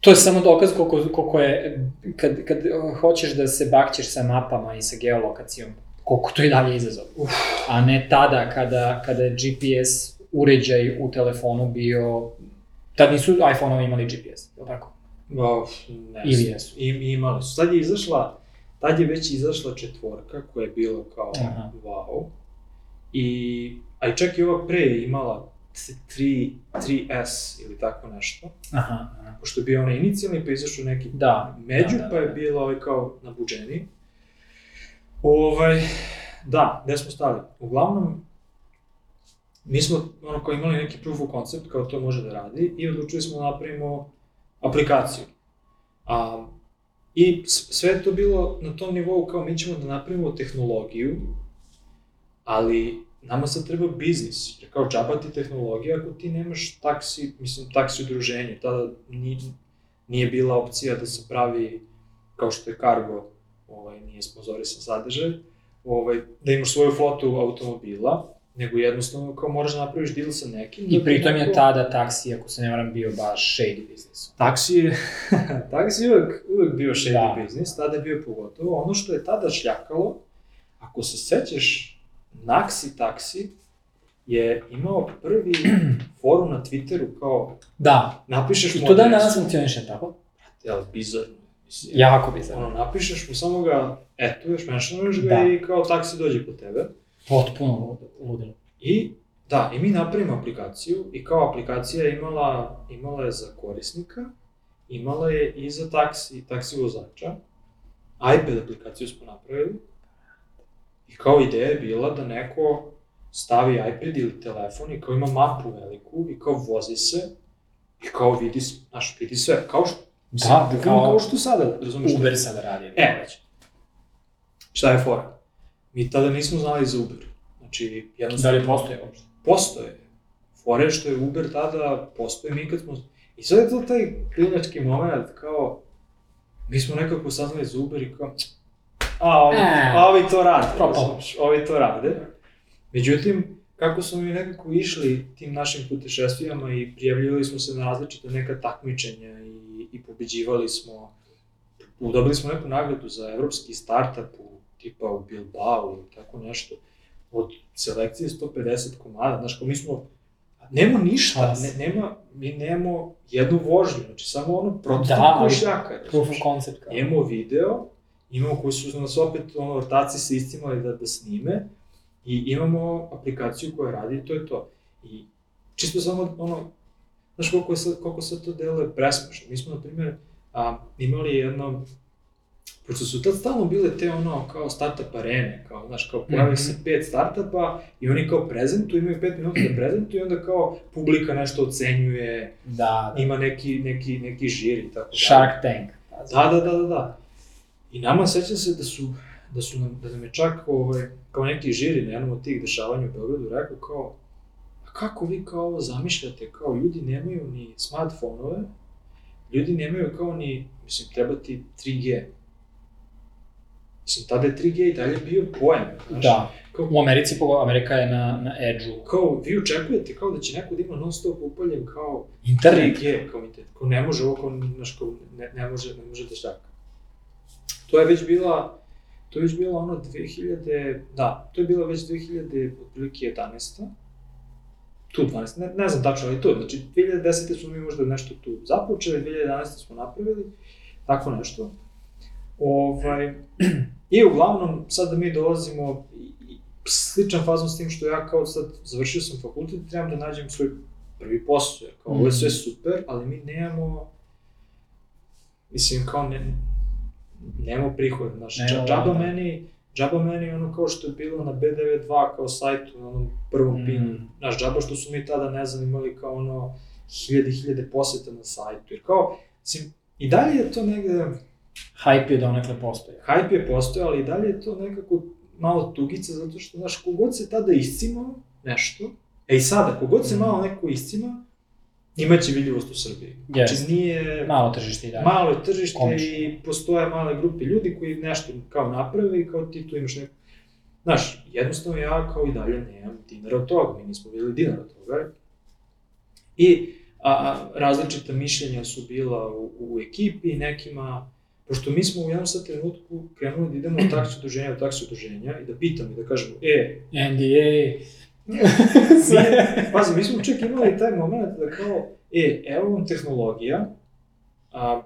to je samo dokaz koliko, koliko je, kad, kad hoćeš da se bakćeš sa mapama i sa geolokacijom, koliko to je dalje izazov. Uf. A ne tada kada, kada je GPS uređaj u telefonu bio, tad nisu iPhone-ovi imali GPS, je li tako? Uf, ne Ili jesu? I, imali su. Sad je izašla, tad je već izašla četvorka koja je bila kao Aha. wow. I, a i čak i ova pre je imala 3, 3S ili tako nešto. Aha, aha. Pošto je bio onaj inicijalni, pa izašao neki Da. među, da, da, pa je da. bilo ovaj kao nabuđeniji. Ovaj, da, gde smo stali? Uglavnom, mi smo ono kao imali neki proof of concept, kao to može da radi, i odlučili smo da napravimo aplikaciju. A, I sve je to bilo na tom nivou kao mi ćemo da napravimo tehnologiju, ali nama sad treba biznis, jer kao džaba ti tehnologija ako ti nemaš taksi, mislim taksi udruženje, tada ni, nije bila opcija da se pravi, kao što je Cargo, ovaj, nije sponzorisan sadržaj, ovaj, da imaš svoju flotu automobila, nego jednostavno kao moraš da napraviš deal sa nekim. da I ti pritom je neko- tada taksi, ako se ne varam, bio baš shady biznis. Taksi je, taksi je uvek, uvek bio shady Da. da. biznis, tada je bio pogotovo. Ono što je tada šljakalo, ako se sećaš, Naxi taksi je imao prvi forum na Twitteru kao Da. napišeš I mu to dan adresu- danas funkcioniše tako? Jel, bizarno. Mislim, Jako bizarno. Ono, napišeš mu, samo ga etuješ, mentionuješ ga Da. i kao taksi dođe po tebe. Potpuno lud- ludilo. I da, i mi napravimo aplikaciju i kao aplikacija je imala, imala je za korisnika, imala je i za taksi, taksi vozača, iPad aplikaciju smo napravili i kao ideja je bila da neko stavi iPad ili telefon i kao ima mapu veliku i kao vozi se i kao vidi, znaš, vidi sve, kao što, mislim, Da, bukvalno kao kao što sada, razumiješ? Uber sada radi. E. Šta je fora? Mi tada nismo znali za Uber. Znači, Da jednostavno... li postoje uopšte? postoje. Fore što je Uber tada postoje, mi kad smo... I sad je to taj klinački moment, kao, mi smo nekako saznali za Uber i kao, a ovi, E, a ovi to rade, razumeš, ovi to rade. Međutim, kako smo mi nekako išli tim našim putešestvijama i prijavljivali smo se na različite neka takmičenja i, i pobeđivali smo, dobili smo neku nagradu za evropski startup u, tipa u Bilbao ili tako nešto, od selekcije 150 komada, znaš, kao mi smo, nema ništa, ne, nema, mi nemamo jednu vožnju, znači samo ono prototip Da, da, ali šljaka. Proof of concept kao. Imamo video, imamo koji su nas opet ono, ortaci se istimali da, da snime i imamo aplikaciju koja radi i to je to. I čisto samo ono, znaš koliko, je sad, koliko sad to deluje presmešno. Mi smo, na primjer, a, imali jedno, pošto su tad stalno bile te ono kao startup arene, kao, znaš, kao pojavi Mhm. se pet startupa i oni kao prezentuju, imaju pet minuta da prezentuju i onda kao publika nešto ocenjuje, Da, da. ima neki, neki, neki žir i tako dalje. Shark Tank. Da, da, da, da, da. I nama sećam se da su, da su nam, da nam je čak ovaj, kao neki žiri na jednom od tih dešavanja u Beogradu rekao kao, a kako vi kao ovo zamišljate, kao ljudi nemaju ni smartfonove, ljudi nemaju kao ni, mislim, treba ti 3G. Mislim, tada je 3G i dalje bio pojam, znaš. Da. Kao, U Americi, pogo- Amerika je na, na edge-u. kao, vi očekujete kao da će neko da ima non stop upaljen kao Internet. 3G, kao, vidite, kao ne može ovo, kao, znaš, kao, ne, ne može, ne može da šljaka. To je već bila, to je već bila ono 2000, da, to je bila već 2000, otprilike 11. Tu 12, ne, ne znam tačno, ali tu, znači 2010. smo mi možda nešto tu započeli, 2011. smo napravili, tako nešto. Ovaj, I uglavnom, sad da mi dolazimo, sličan fazon s tim što ja kao sad završio sam fakultet trebam da nađem svoj prvi posao, jer kao ovo je sve super, ali mi nemamo, mislim kao ne, nemamo prihod, znaš, nemamo, džaba da. meni, džaba meni ono kao što je bilo na B92 kao sajtu, na onom prvom Mm. mm. pinu, znaš, džaba što su mi tada, ne znam, imali kao ono, hiljade, hiljade poseta na sajtu, jer kao, mislim, i dalje je to negde, Hype je donekle postoje. hype je postojao, ali i dalje je to nekako malo tugica, zato što, znaš, kogod se tada iscimao nešto, e i sada, kogod se Mhm. malo neko iscima, imaće vidljivost u Srbiji. Znači, Jest. nije... Malo tržište i dalje. Malo je tržište Komično. i postoje male grupe ljudi koji nešto kao naprave i kao ti tu imaš neko... Znaš, jednostavno ja kao i dalje nemam dinara od toga, mi nismo videli dinara od toga. I a, a, različita mišljenja su bila u, u ekipi, nekima, pošto mi smo u jednom sad trenutku krenuli da idemo od taksi udruženja do taksi udruženja i da pitamo i da kažemo, e, NDA. Sve. Pazi, mi smo čak imali taj moment da kao, e, evo vam tehnologija, a,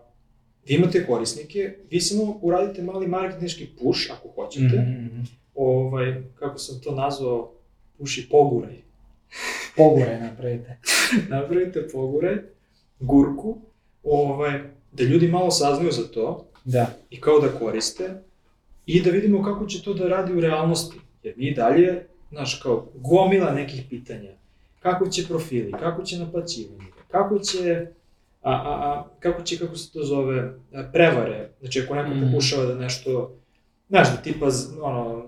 vi imate korisnike, vi samo uradite mali marketinški push ako hoćete, Mhm, mhm. ovaj, kako sam to nazvao, push i poguraj. Pogure napravite. napravite pogure, gurku, ovaj, da ljudi malo saznaju za to Da. i kao da koriste i da vidimo kako će to da radi u realnosti. Jer mi dalje, znaš, kao gomila nekih pitanja. Kako će profili, kako će naplaćivanje, kako će, a, a, a, kako će, kako se to zove, a, prevare. Znači, ako neko Mhm. pokušava da nešto, znaš, da tipa, ono,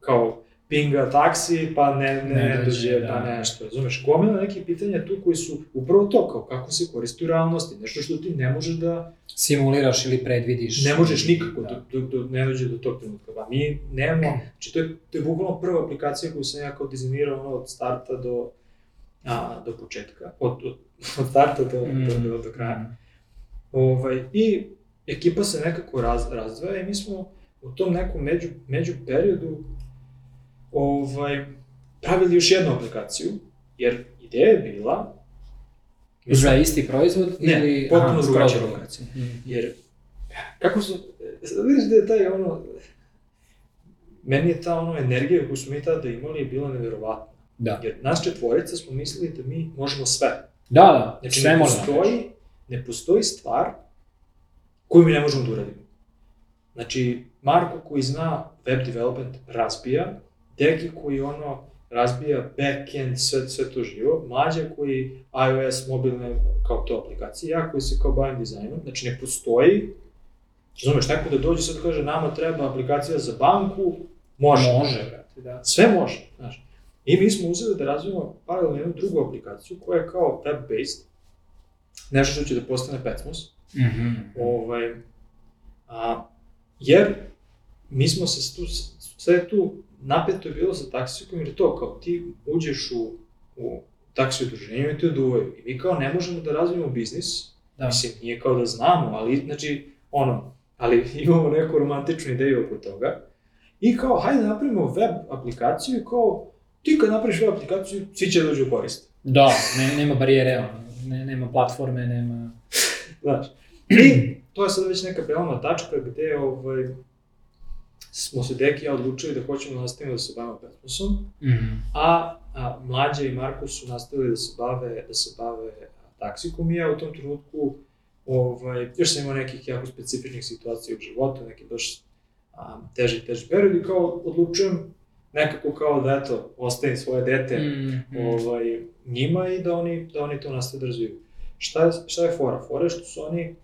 kao, pinga taksi, pa ne, ne, Ne dođe, dođe, da. pa nešto, razumeš? Gomila nekih pitanja tu koji su upravo to, kao kako se koristi u realnosti, nešto što ti ne možeš da, Simuliraš ili predvidiš. ne možeš nikako, Da. da. dok, dok ne dođe do tog trenutka. Pa mi nemamo, znači to je, to je bukvalno prva aplikacija koju sam ja kao dizajnirao ono, od starta do, a, do početka, od, od, od starta do, Mm. do, do, do kraja. Ovaj, I ekipa se nekako raz, razdvaja i mi smo u tom nekom među, među periodu ovaj, pravili još jednu aplikaciju, jer ideja je bila Za isti proizvod Ne, ili... potpuno drugačija aplikacija. Mm. Jer, kako su, sad vidiš da je taj ono, meni je ta ono energija koju smo mi tada imali bila neverovatna. Da. Jer nas četvorica smo mislili da mi možemo sve. Da, da, Znači sve ne možemo. postoji, ne postoji stvar koju mi ne možemo da uradimo. Znači, Marko koji zna web development razbija, Deki koji ono razbija backend, sve, sve to živo, Mlađa koji iOS, mobilne, kao to aplikacije, ja koji se kao bavim dizajnom, znači ne postoji, razumeš, neko da dođe sad kaže nama treba aplikacija za banku, može. Može, brate, da. Sve može, znaš. I mi smo uzeli da razvijemo paralelno jednu drugu aplikaciju koja je kao web-based, nešto što će da postane Pecmos, Mhm. ovaj, a, jer mi smo se tu, sve tu napeto je bilo sa taksikom, jer je to kao ti uđeš u, u taksi udruženje i te oduvaju. I mi kao ne možemo da razvijemo biznis, Da. Mislim, nije kao da znamo, ali, znači, ono, ali imamo neku romantičnu ideju oko toga. I kao, hajde da napravimo web aplikaciju i kao, ti kad napraviš web aplikaciju, svi će dođu u korist. Da, ne, nema barijere, ono, ne, nema platforme, nema... Znaš. I to je sad već neka prelomna tačka gde ovaj, smo se Deki i ja odlučili da hoćemo nastavimo da se bavimo Petmosom, Mhm. a, a Mlađa i Marko su nastavili da se bave, da se bave taksikom i ja u tom trenutku ovaj, još sam imao nekih jako specifičnih situacija u životu, neki baš a, teži, teži period i kao odlučujem nekako kao da eto, ostavim svoje dete Mhm. ovaj, njima i da oni, da oni to nastave da razviju. Šta šta je fora? Fora je što su oni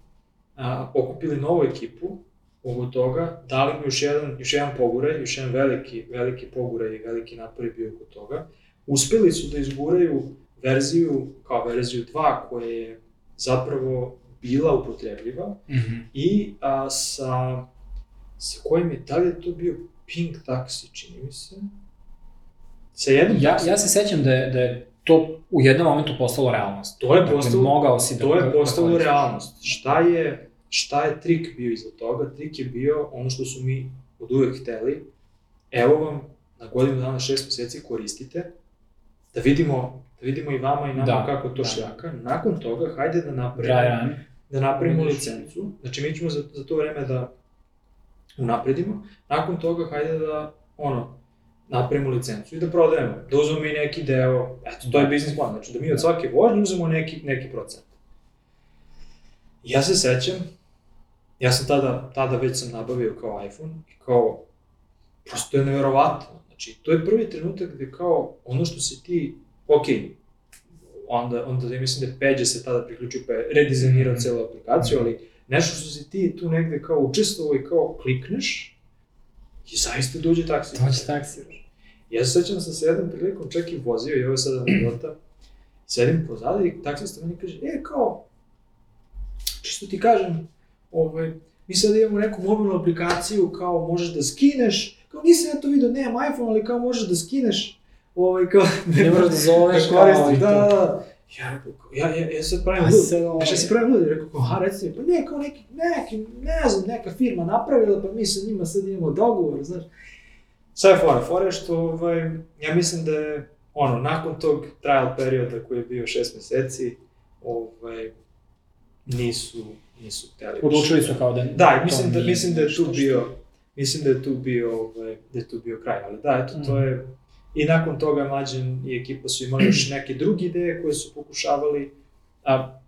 a, okupili novu ekipu oko toga, dali mu još jedan, još jedan poguraj, još jedan veliki, veliki poguraj i veliki napor je bio oko toga. Uspeli su da izguraju verziju, kao verziju 2, koja je zapravo bila upotrebljiva Mhm. i a, sa, sa kojim je, da li je to bio Pink Taxi, čini mi se, sa jednom Ja, taksi- ja se sećam da je, da je to u jednom momentu postalo realnost. To je Dakle, postalo, mogao si da... to da je postalo koristiš. realnost. Šta je, šta je trik bio iza toga? Trik je bio ono što su mi od uvek hteli. Evo vam, na godinu dana, šest meseci koristite, da vidimo, da vidimo i vama i nama Da, kako to da. šljaka. Nakon toga, hajde da napravimo, run. da napravimo licencu. Znači, mi ćemo za, za to vreme da unapredimo. Nakon toga, hajde da, ono, napravimo licencu i da prodajemo. Da uzmemo i neki deo, eto, to je biznis plan, znači da mi od svake vožnje uzmemo neki, neki procent. Ja se sećam, ja sam tada, tada već sam nabavio kao iPhone i kao, prosto je neverovatno. Znači, to je prvi trenutak gde kao ono što si ti, ok, onda, onda ja mislim da je Peđa se tada priključio pa je redizajnirao Mhm. celu aplikaciju, ali nešto što si ti tu negde kao učestvovao i kao klikneš i zaista dođe taksi. Dođe taksi. Ja se sećam da sam se jednom prilikom čak i vozio i ovo je sada anegdota. Sedim pozadi i taksista meni kaže, e, kao, čisto ti kažem, ovaj, mi sad imamo neku mobilnu aplikaciju, kao možeš da skineš, kao nisam ja to vidio, nemam iPhone, ali kao možeš da skineš, ovaj, kao, Ne moraš da zoveš da kao da, da, da. Ja, rekao, kao, ja, ja, ja sad pravim lud. sad ovaj- Ja si pravim lud? Rekao, kao, ha, reci mi, pa ne, kao neki, neki, ne znam, neka firma napravila, pa mi sa njima sad imamo dogovor, znaš. Sve fora, fora je što, ovaj, ja mislim da je, ono, nakon tog trial perioda koji je bio šest meseci, ovaj, nisu, nisu hteli. Odlučili su kao da... Da, to mislim da, mislim da je tu bio, mislim da je tu bio, ovaj, da je tu bio kraj, ali da, eto, to Mhm. je, I nakon toga Mlađan i ekipa su imali još neke druge ideje koje su pokušavali, a,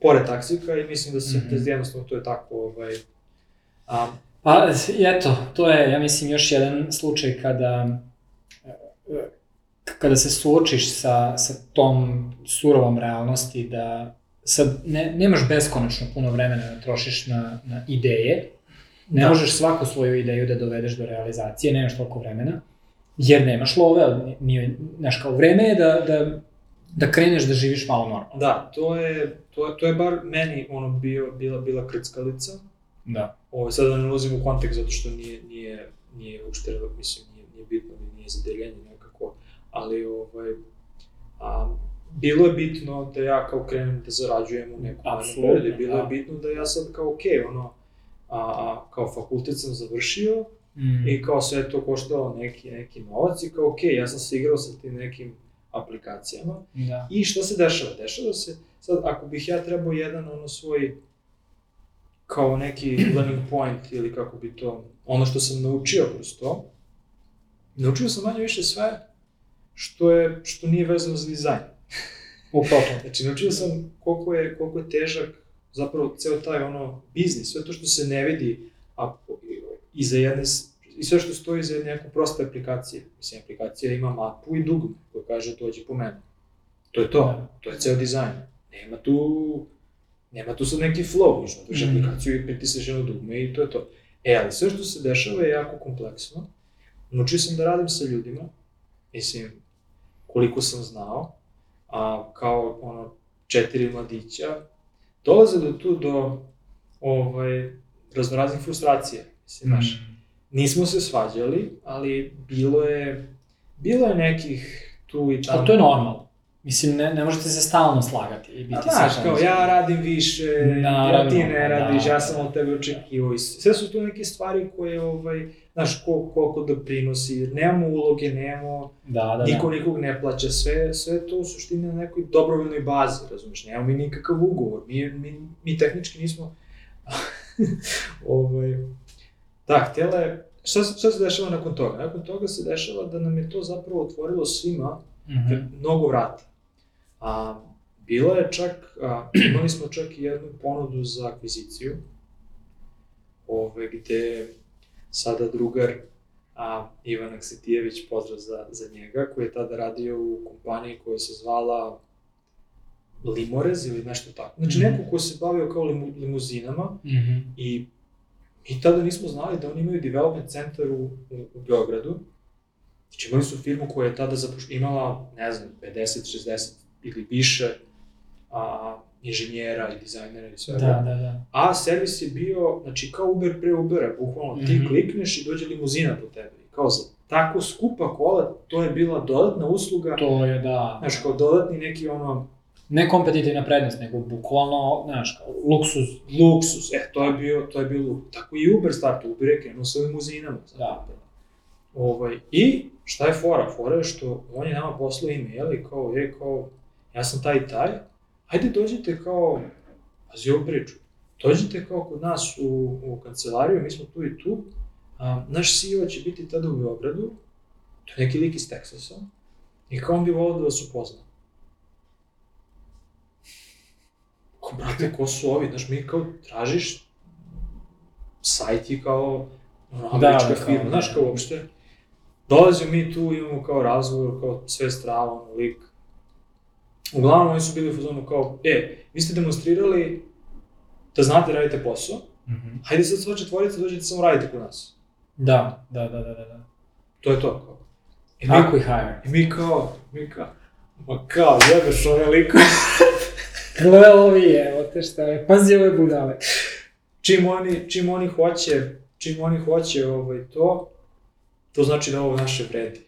pored taksika i mislim da se, mm -hmm. da jednostavno to je tako, ovaj, a, Pa, eto, to je, ja mislim, još jedan slučaj kada, kada se suočiš sa, sa tom surovom realnosti da sad ne, nemaš beskonačno puno vremena da trošiš na, na ideje, ne da. možeš svaku svoju ideju da dovedeš do realizacije, nemaš toliko vremena, jer nemaš love, nije, znaš, kao vreme je da, da, da kreneš da živiš malo normalno. Da, to je, to je, to je bar meni ono bio, bila, bila krckalica. Da. Ovo, sad da ne ulazim u kontekst zato što nije, nije, nije uopšte, mislim, nije, nije bitno, nije za deljenje nekako, ali ovaj, a, bilo je bitno da ja kao krenem da zarađujem u nekom periodu, bilo da. je bitno da ja sad kao, okej, okay, ono, a, a, kao fakultet sam završio mm. i kao sve to koštalo neki, neki novac i kao, okej, okay, ja sam se igrao sa tim nekim aplikacijama. Da. I što se dešava? Dešava se, sad, ako bih ja trebao jedan ono svoj kao neki learning point ili kako bi to, ono što sam naučio kroz to, naučio sam manje više sve što je, što nije vezano za dizajn. Upravo. znači, naučio sam koliko je, koliko je težak zapravo ceo taj ono biznis, sve to što se ne vidi a, iza jedne, i sve što stoji iza jedne proste aplikacije. Mislim, aplikacija ima mapu i dugme koja kaže dođi po mene. To je to, da. to je ceo dizajn. Nema tu Nema tu sad neki flow, ništa, napraviš mm. aplikaciju i pritisneš jedno dugme i to je to. E, ali sve što se dešava je jako kompleksno. Naučio sam da radim sa ljudima, mislim, koliko sam znao, a kao ono, četiri mladića, dolaze do tu do ovaj, raznoraznih frustracija, mislim, mm. znaš. Nismo se svađali, ali bilo je, bilo je nekih tu i tamo. A to je normalno. Mislim, ne, ne možete se stalno slagati i biti A, znaš, kao ja radim više, Naravno, ja ti ne da. radiš, da, ja sam od tebe očekivao. Sve su to neke stvari koje, ovaj, znaš, kol, koliko doprinosi, nemamo uloge, nemamo, da, da, niko da. nikog ne plaća, sve, sve to u suštini na nekoj dobrovoljnoj bazi, razumiješ, nemamo mi nikakav ugovor, mi, mi, mi tehnički nismo, ovaj, da, htjela je, šta, šta se dešava nakon toga? Nakon toga se dešava da nam je to zapravo otvorilo svima mm -hmm. mnogo vrata A, bilo je čak, a, imali smo čak i jednu ponudu za akviziciju, ove, gde sada drugar a, Ivan Aksetijević, pozdrav za, za njega, koji je tada radio u kompaniji koja se zvala Limorez ili nešto tako. Znači, mm -hmm. neko ko se bavio kao limu, limuzinama mm -hmm. i mi tada nismo znali da oni imaju development centar u, u, u Beogradu. Znači, imali su firmu koja je tada zapuš, imala, ne znam, 50-60 ili više a, inženjera i dizajnera i svega. Da, da, da. A servis je bio, znači kao Uber pre Ubera, bukvalno mm -hmm. ti mhm. klikneš i dođe limuzina po tebi. Kao za tako skupa kola, to je bila dodatna usluga. To je, da. Znaš, kao dodatni neki ono... Ne kompetitivna prednost, nego bukvalno, znaš, kao luksuz. Luksuz, e, to je bio, to je bilo, tako i Uber startu, Uber je krenuo sa limuzinama. Da. Ovaj, I šta je fora? Fora je što on je nama poslao e-mail i kao, je, kao, ja sam taj i taj, ajde dođite kao, pazi ovu priču, dođite kao kod nas u, u kancelariju, mi smo tu i tu, a, naš CEO će biti tada u Beogradu, to je neki lik iz Teksasa, i kao on bi volao da vas upozna. Ko, brate, ko su ovi? Znaš, mi kao tražiš sajt i kao ono, američka da, da, firma, znaš, kao uopšte. Dolazimo mi tu, imamo kao razgovor, kao sve strava, ono, lik, Uglavnom, oni su bili u fazonu kao, e, vi ste demonstrirali da znate radite posao, mm -hmm. hajde sad sva četvorica dođete samo radite kod nas. Da, da, da, da, da. To je to, kao. I mi, Ako i hire. I mi kao, mi kao, ma kao, jebeš ove liko. Gle ovi, evo te šta je, pazi ove budale. Čim oni, čim oni hoće, čim oni hoće ovaj, to, to znači da ovo naše vredi.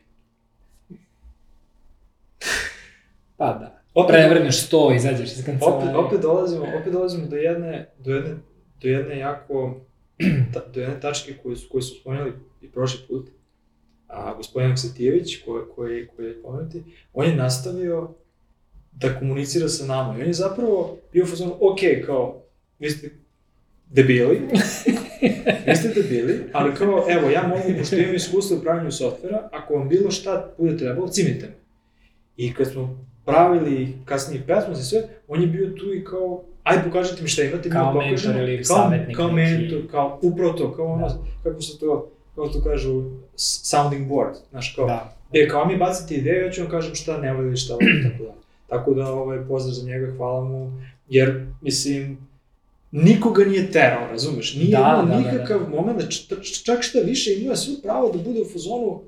Pa da opet, prevrneš sto, izađeš iz kancelarije. Opet, opet dolazimo, opet dolazimo do jedne, do jedne, do jedne jako, ta, do jedne tačke koju su, koju su spomenuli i prošli put. A gospodin Aksetijević, koji, koji, koji je pomenuti, on je nastavio da komunicira sa nama. I on je zapravo bio fazon, ok, kao, vi ste debili, vi ste debili, ali kao, evo, ja mogu, pošto imam iskustvo u pravljenju softvera, ako vam bilo šta bude trebalo, cimite me. I kad smo pravili kasnije pesmu i sve, on je bio tu i kao, ajde pokažite mi šta imate, mi Kao vam pokažemo. mentor ili kao, savjetnik Kao neki. mentor, kao, upravo to, kao ono, Da. kako se to, kako to kažu, sounding board, znaš, kao, Da. E, kao mi bacite ideju, ja ću vam kažem šta ne voli, šta voli, tako da. Tako da, ovaj, pozdrav za njega, hvala mu, jer, mislim, nikoga nije terao, razumeš? Nije Da, imao da, da, nikakav moment, da č- č- čak šta više, imao je sve pravo da bude u fazonu,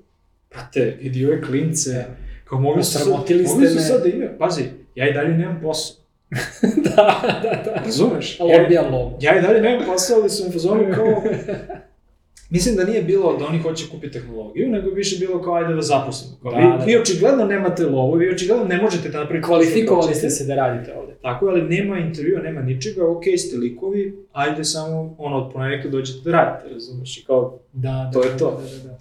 brate, vidi ove klince, kao mogli su, sad, mogli ste su me. sad da pazi, ja i dalje nemam posao, da, da, da. razumeš? Ja, ja i dalje nemam posao, ali u fazonu kao, Mislim da nije bilo da oni hoće kupiti tehnologiju, nego više bilo kao ajde da zaposlimo. Kao, Da, vi, da. vi očigledno nemate lovu, vi očigledno ne možete da napravite Kvalifikovali ste se da radite ovde. Tako je, ali nema intervjua, nema ničega, ok, ste likovi, ajde samo ono, od ponedjeljka dođete da radite, razumeš, i kao, Da, To da, je to. Da, da, da.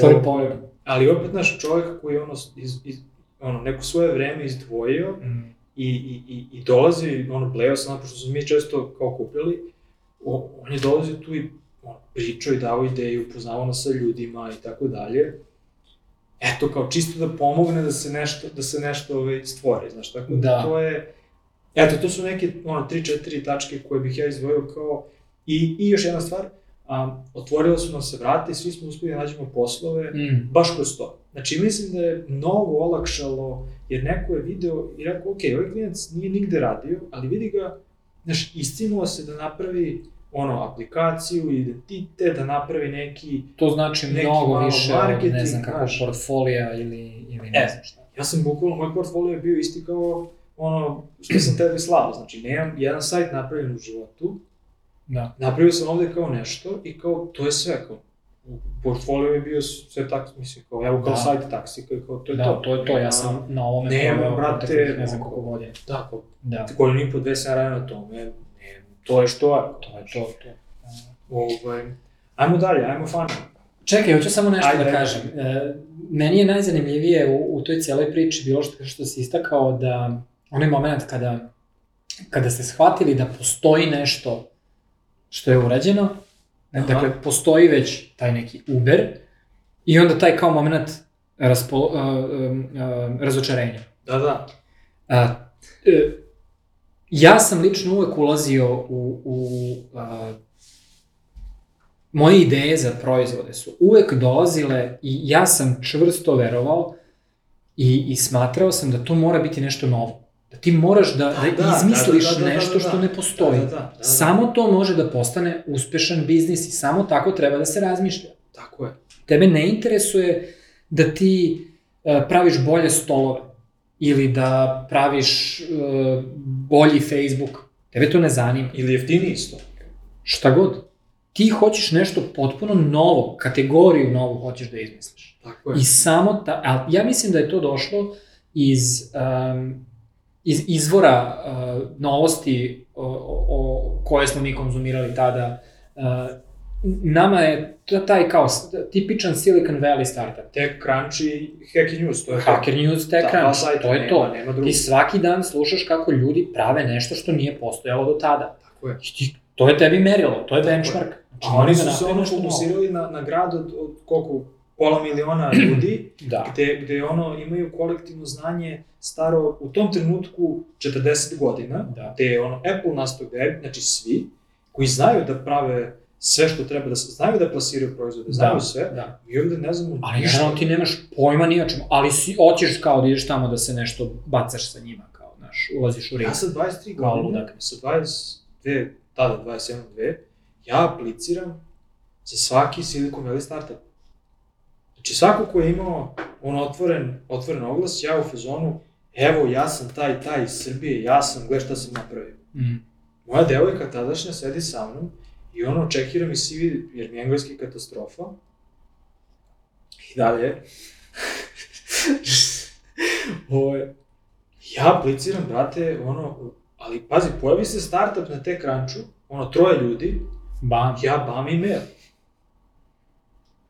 To je pogled. Ali opet naš čovjek koji je ono, iz, iz, ono, neko svoje vreme izdvojio Mm. i, i, i, i dolazi, ono, bleo sam, pošto smo mi često kao kupili, o, on je dolazio tu i ono, pričao i dao ideju, upoznavao nas sa ljudima i tako dalje. Eto, kao čisto da pomogne da se nešto, da se nešto ovaj, stvori, znaš, tako da, Da. to je... Eto, to su neke, ono, 3-4 tačke koje bih ja izdvojio kao... I, i još jedna stvar, a, otvorilo su nam se vrata i svi smo uspeli da nađemo poslove, Mm. baš kroz to. Znači, mislim da je mnogo olakšalo, jer neko je video i rekao, ok, ovaj klinac nije nigde radio, ali vidi ga, znaš, iscinuo se da napravi ono, aplikaciju, identitet, da napravi neki... To znači Neki mnogo više od, ne marketing, znam, znaš. portfolija ili, ili ne E. znam šta. Ja sam bukvalno, moj portfolio je bio isti kao ono što sam tebi slao, znači nemam jedan sajt napravljen u životu, Da. napravio sam ovde kao nešto i kao to je sve, kao u portfolio je bio sve tako, mislim, kao evo kao Da. sajt taksi, kao, kao to je da, to. to je to, ja sam na ovome Nema, brate, ne znam koliko godina. Da, kao Da, godinu i po dve sam radio na tome, ne, to je što je. to je to. to. Ovaj, ajmo dalje, ajmo fan. Čekaj, hoću samo nešto Ajde, da kažem. E, meni je najzanimljivije u, u toj cijeloj priči bilo što, što si istakao da onaj moment kada, kada ste shvatili da postoji nešto što je urađeno, Aha. dakle, postoji već taj neki Uber i onda taj kao moment raspo, uh, um, uh, razočarenja. Da, da. A, e, ja sam lično uvek ulazio u, u a, moje ideje za proizvode su uvek dolazile i ja sam čvrsto verovao i, i smatrao sam da to mora biti nešto novo. Da ti moraš da, da, Da, da, izmisliš da, da, da, da, nešto da. što ne postoji. Da, da, da, da, da. Samo to može da postane uspešan biznis i samo tako treba da se razmišlja. Tako je. Tebe ne interesuje da ti e, praviš bolje stolove ili da praviš e, bolji Facebook. Tebe to ne zanima. Ili jeftiniji isto. Šta god. Ti hoćeš nešto potpuno novo, kategoriju novu hoćeš da izmisliš. Tako je. I samo ta, ja mislim da je to došlo iz, um, iz izvora uh, novosti o, o, o koje smo mi konzumirali tada. Uh, nama je taj kao tipičan Silicon Valley startup. TechCrunch i Hacky News, to je to. Hacker News, Da, dva TechCrunch, sajta, to je nema, to. nema drugo. Ti svaki dan slušaš kako ljudi prave nešto što nije postojalo do tada. Tako je. I ti, to je tebi merilo, to je benchmark. Znači, oni da su se naprave ono novo. fokusirali na, na grad od, od koliko, pola miliona ljudi, Da. gde, gde ono imaju kolektivno znanje staro u tom trenutku 40 godina, Da. gde je ono Apple nastao gde znači svi, koji znaju da prave sve što treba da se, znaju da plasiraju proizvode, znaju Da, sve, Da. mi ovde ne znamo Ali ništa. ti nemaš pojma ni o čemu, ali si, hoćeš kao da ideš tamo da se nešto bacaš sa njima, kao, znaš, ulaziš u ring. Ja sa 23 Kao godine, ludak. sa 22, tada 21, 2, ja apliciram za svaki Silicon Valley startup. Znači svako ko je imao on otvoren, otvoren oglas, ja u fazonu, evo ja sam taj, taj iz Srbije, ja sam, gle šta sam napravio. Mm. Moja devojka tadašnja sedi sa mnom i ono čekira mi CV, jer mi je engleski katastrofa. I dalje. Ovo, ja apliciram, brate, ono, ali pazi, pojavi se startup na te kranču, ono, troje ljudi, Bam. ja bam email.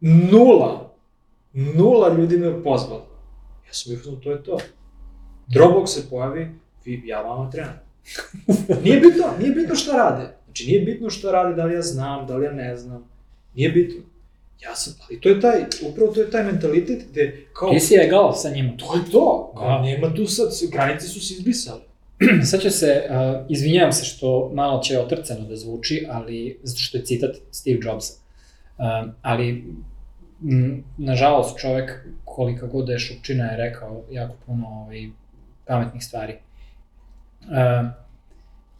Nula. Nula ljudi me pozvalo. Ja sam bio to je to. Dropbox se pojavi, vi, ja vama trebam. nije bitno, nije bitno šta rade. Znači, nije bitno šta radi, da li ja znam, da li ja ne znam. Nije bitno. Ja sam, ali to je taj, upravo to je taj mentalitet gde, kao, Ti si egal sa njima. to je to, kao, Da. nema tu sad, granice su se izbrisale. Sad ću se, uh, izvinjavam se što malo će otrcano da zvuči, ali, zato što je citat Steve Jobsa. Uh, ali, nažalost, čovek, kolika god da je šupčina, je rekao jako puno ovaj, pametnih stvari. Uh,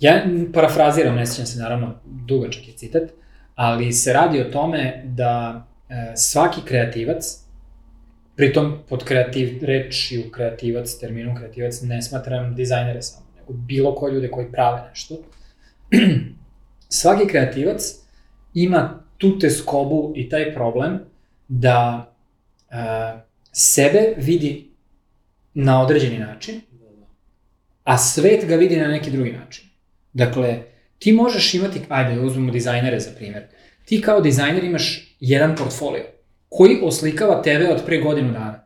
ja parafraziram, ne sjećam se naravno, dugačak je citat, ali se radi o tome da uh, svaki kreativac, pritom pod kreativ, rečju kreativac, terminom kreativac, ne smatram dizajnere samo, nego bilo koje ljude koji prave nešto. Svaki kreativac ima tu teskobu i taj problem da uh, sebe vidi na određeni način, a svet ga vidi na neki drugi način. Dakle, ti možeš imati, ajde uzmemo dizajnere za primjer, ti kao dizajner imaš jedan portfolio koji oslikava tebe od pre godinu dana.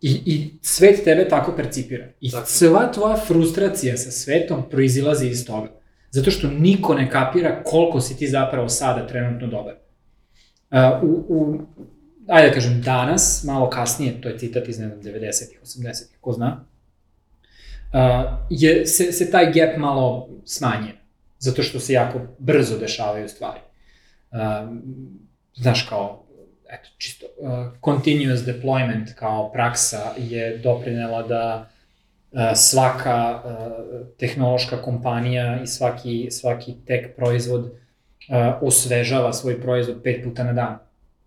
I, I svet tebe tako percipira. I Tako. sva tvoja frustracija sa svetom proizilazi iz toga. Zato što niko ne kapira koliko si ti zapravo sada trenutno dobar. U, u, ajde da kažem, danas, malo kasnije, to je citat iz, ne znam, 90-ih, 80-ih, ko zna, je, se, se taj gap malo smanjio. Zato što se jako brzo dešavaju stvari. Znaš, kao, eto, čisto, continuous deployment kao praksa je doprinela da svaka tehnološka kompanija i svaki, svaki tech proizvod osvežava svoj proizvod pet puta na dan.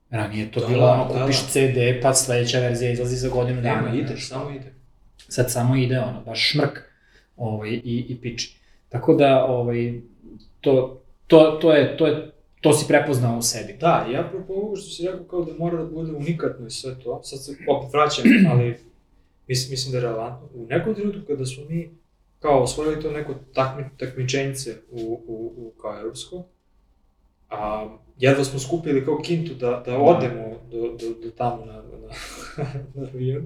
Ranije je to Da, bilo da, ono, da, kupiš da. CD, pa sledeća verzija izlazi za godinu dana. Nema, ide, znaš. samo ide. Sad samo ide ono, baš šmrk ovaj, i, i piči. Tako da, ovaj, to, to, to, je, to, je, to si prepoznao u sebi. Da, i apropo ovoga što si rekao kao da mora da bude unikatno i sve to, sad se opet vraćam, ali mislim, mislim da je relevantno. U nekom trenutku kada smo mi kao osvojili to neko takmi, takmičenjice u, u, u kao evropsko, a jedva smo skupili kao kintu da, da odemo do, do, do tamo na, na, na avion,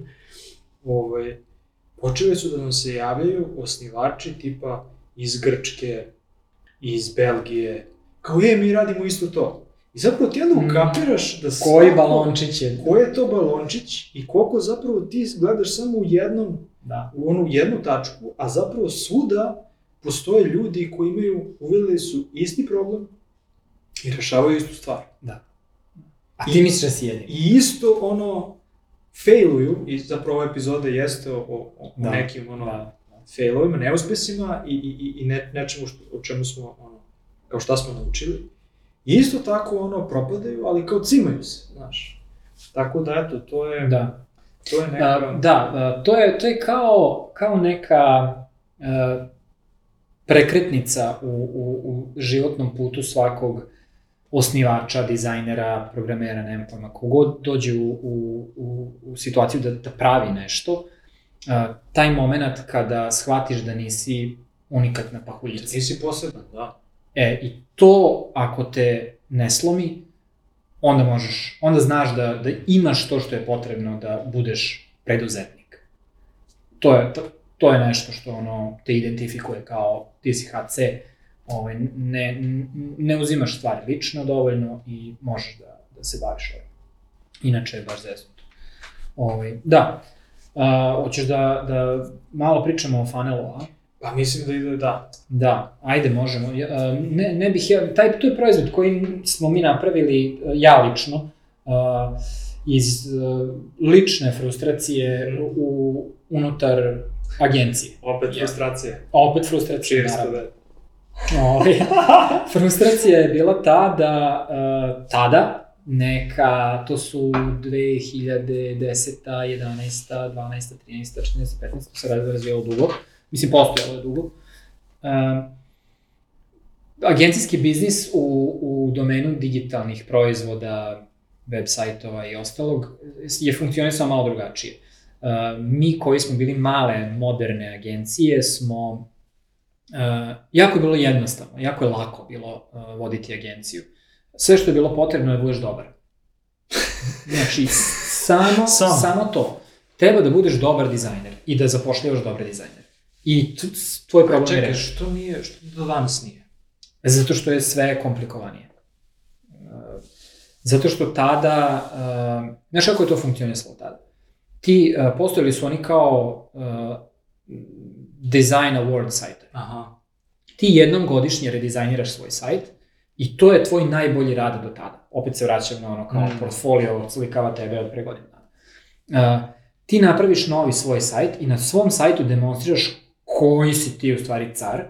ovaj, počeli su da nam se javljaju osnivači tipa iz Grčke, iz Belgije, kao je, mi radimo isto to. I zapravo ti onda Mm. ukapiraš da Koji svako- balončić je? Ko je to balončić i koliko zapravo ti gledaš samo u jednom, Da. u onu jednu tačku, a zapravo svuda postoje ljudi koji imaju, uvideli su isti problem i rešavaju istu stvar. A ti misliš da si jedin? I isto ono, failuju, i zapravo ova epizoda jeste o, o, o Da, nekim ono, Da. failovima, neuspesima i, i, i- i ne, nečemu što, o čemu smo, ono, kao šta smo naučili. I isto tako, ono, propadaju, ali kao cimaju se, znaš. Tako da, eto, to je, Da. to je neka... A, da, a, to je, to je kao, kao neka a, prekretnica u, u, u životnom putu svakog osnivača, dizajnera, programera, nemam pojma, kogod dođe u, u, u, u situaciju da, da pravi nešto, a, taj moment kada shvatiš da nisi unikatna pahuljica. Nisi poseban, da. E, i to ako te ne slomi, onda možeš, onda znaš da, da imaš to što je potrebno da budeš preduzetnik. To je, to, to je nešto što ono, te identifikuje kao ti si HC, ovaj, ne, ne uzimaš stvari lično dovoljno i možeš da, da se baviš ovim. Inače je baš zeznuto. Ovaj, da, a, hoćeš da, da malo pričamo o funnelu, a? Pa mislim da ide da. Da, ajde možemo. Ja, Ne, ne bih ja, taj, to je proizvod koji smo mi napravili, a, ja lično, a, iz a, lične frustracije Mhm. u, unutar agencije. Opet Ja. frustracija. A opet Cheers to naravno. that. Ovaj, frustracija je bila ta da uh, tada neka, to su 2010, 11, 12, 13, 14, 15, to se razvijalo dugo. Mislim, postojalo je dugo. Um, agencijski biznis u, u domenu digitalnih proizvoda, web sajtova i ostalog je funkcionisao malo drugačije. Uh, mi koji smo bili male, moderne agencije smo Uh, jako je bilo jednostavno, jako je lako bilo uh, voditi agenciju. Sve što je bilo potrebno je da budeš dobar. Znači, samo, Samo. samo to. Treba da budeš dobar dizajner i da zapošljavaš dobre dizajnere. I tvoj problem je Čekaj, rešen. što nije, što do danas nije? Zato što je sve komplikovanije. Uh, Zato što tada, uh, znaš kako je to funkcionisalo tada? Ti, uh, postojali su oni kao uh, design award sajte. Aha. Ti jednom godišnje redizajniraš svoj sajt i to je tvoj najbolji rad do tada. Opet se vraćam na ono kao Mm. portfolio, slikava tebe od pre godinu dana. Uh, ti napraviš novi svoj sajt i na svom sajtu demonstriraš koji si ti u stvari car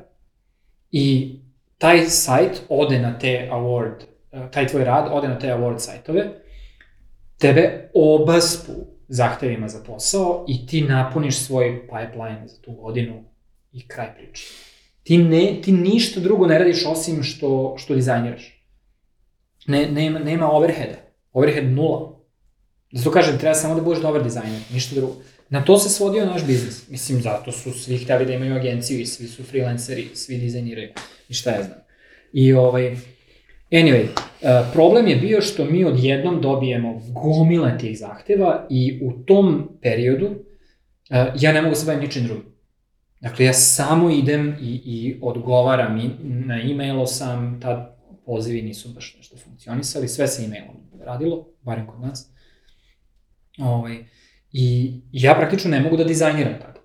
i taj sajt ode na te award, uh, taj tvoj rad ode na te award sajtove, tebe obaspu zahtevima za posao i ti napuniš svoj pipeline za tu godinu i kraj priče. Ti, ne, ti ništa drugo ne radiš osim što, što dizajniraš. Ne, nema, nema overheada. Overhead nula. Zato kažem, treba samo da budeš dobar dizajner, ništa drugo. Na to se svodio naš biznis. Mislim, zato su svi hteli da imaju agenciju i svi su freelanceri, svi dizajniraju i šta ja znam. I ovaj, anyway, uh, problem je bio što mi odjednom dobijemo gomile tih zahteva i u tom periodu uh, ja ne mogu se bavim ničim drugim. Dakle, ja samo idem i, i odgovaram i na e-mailu sam, tad pozivi nisu baš nešto funkcionisali, sve se e-mailom radilo, barem kod nas. Ovaj, I ja praktično ne mogu da dizajniram tada.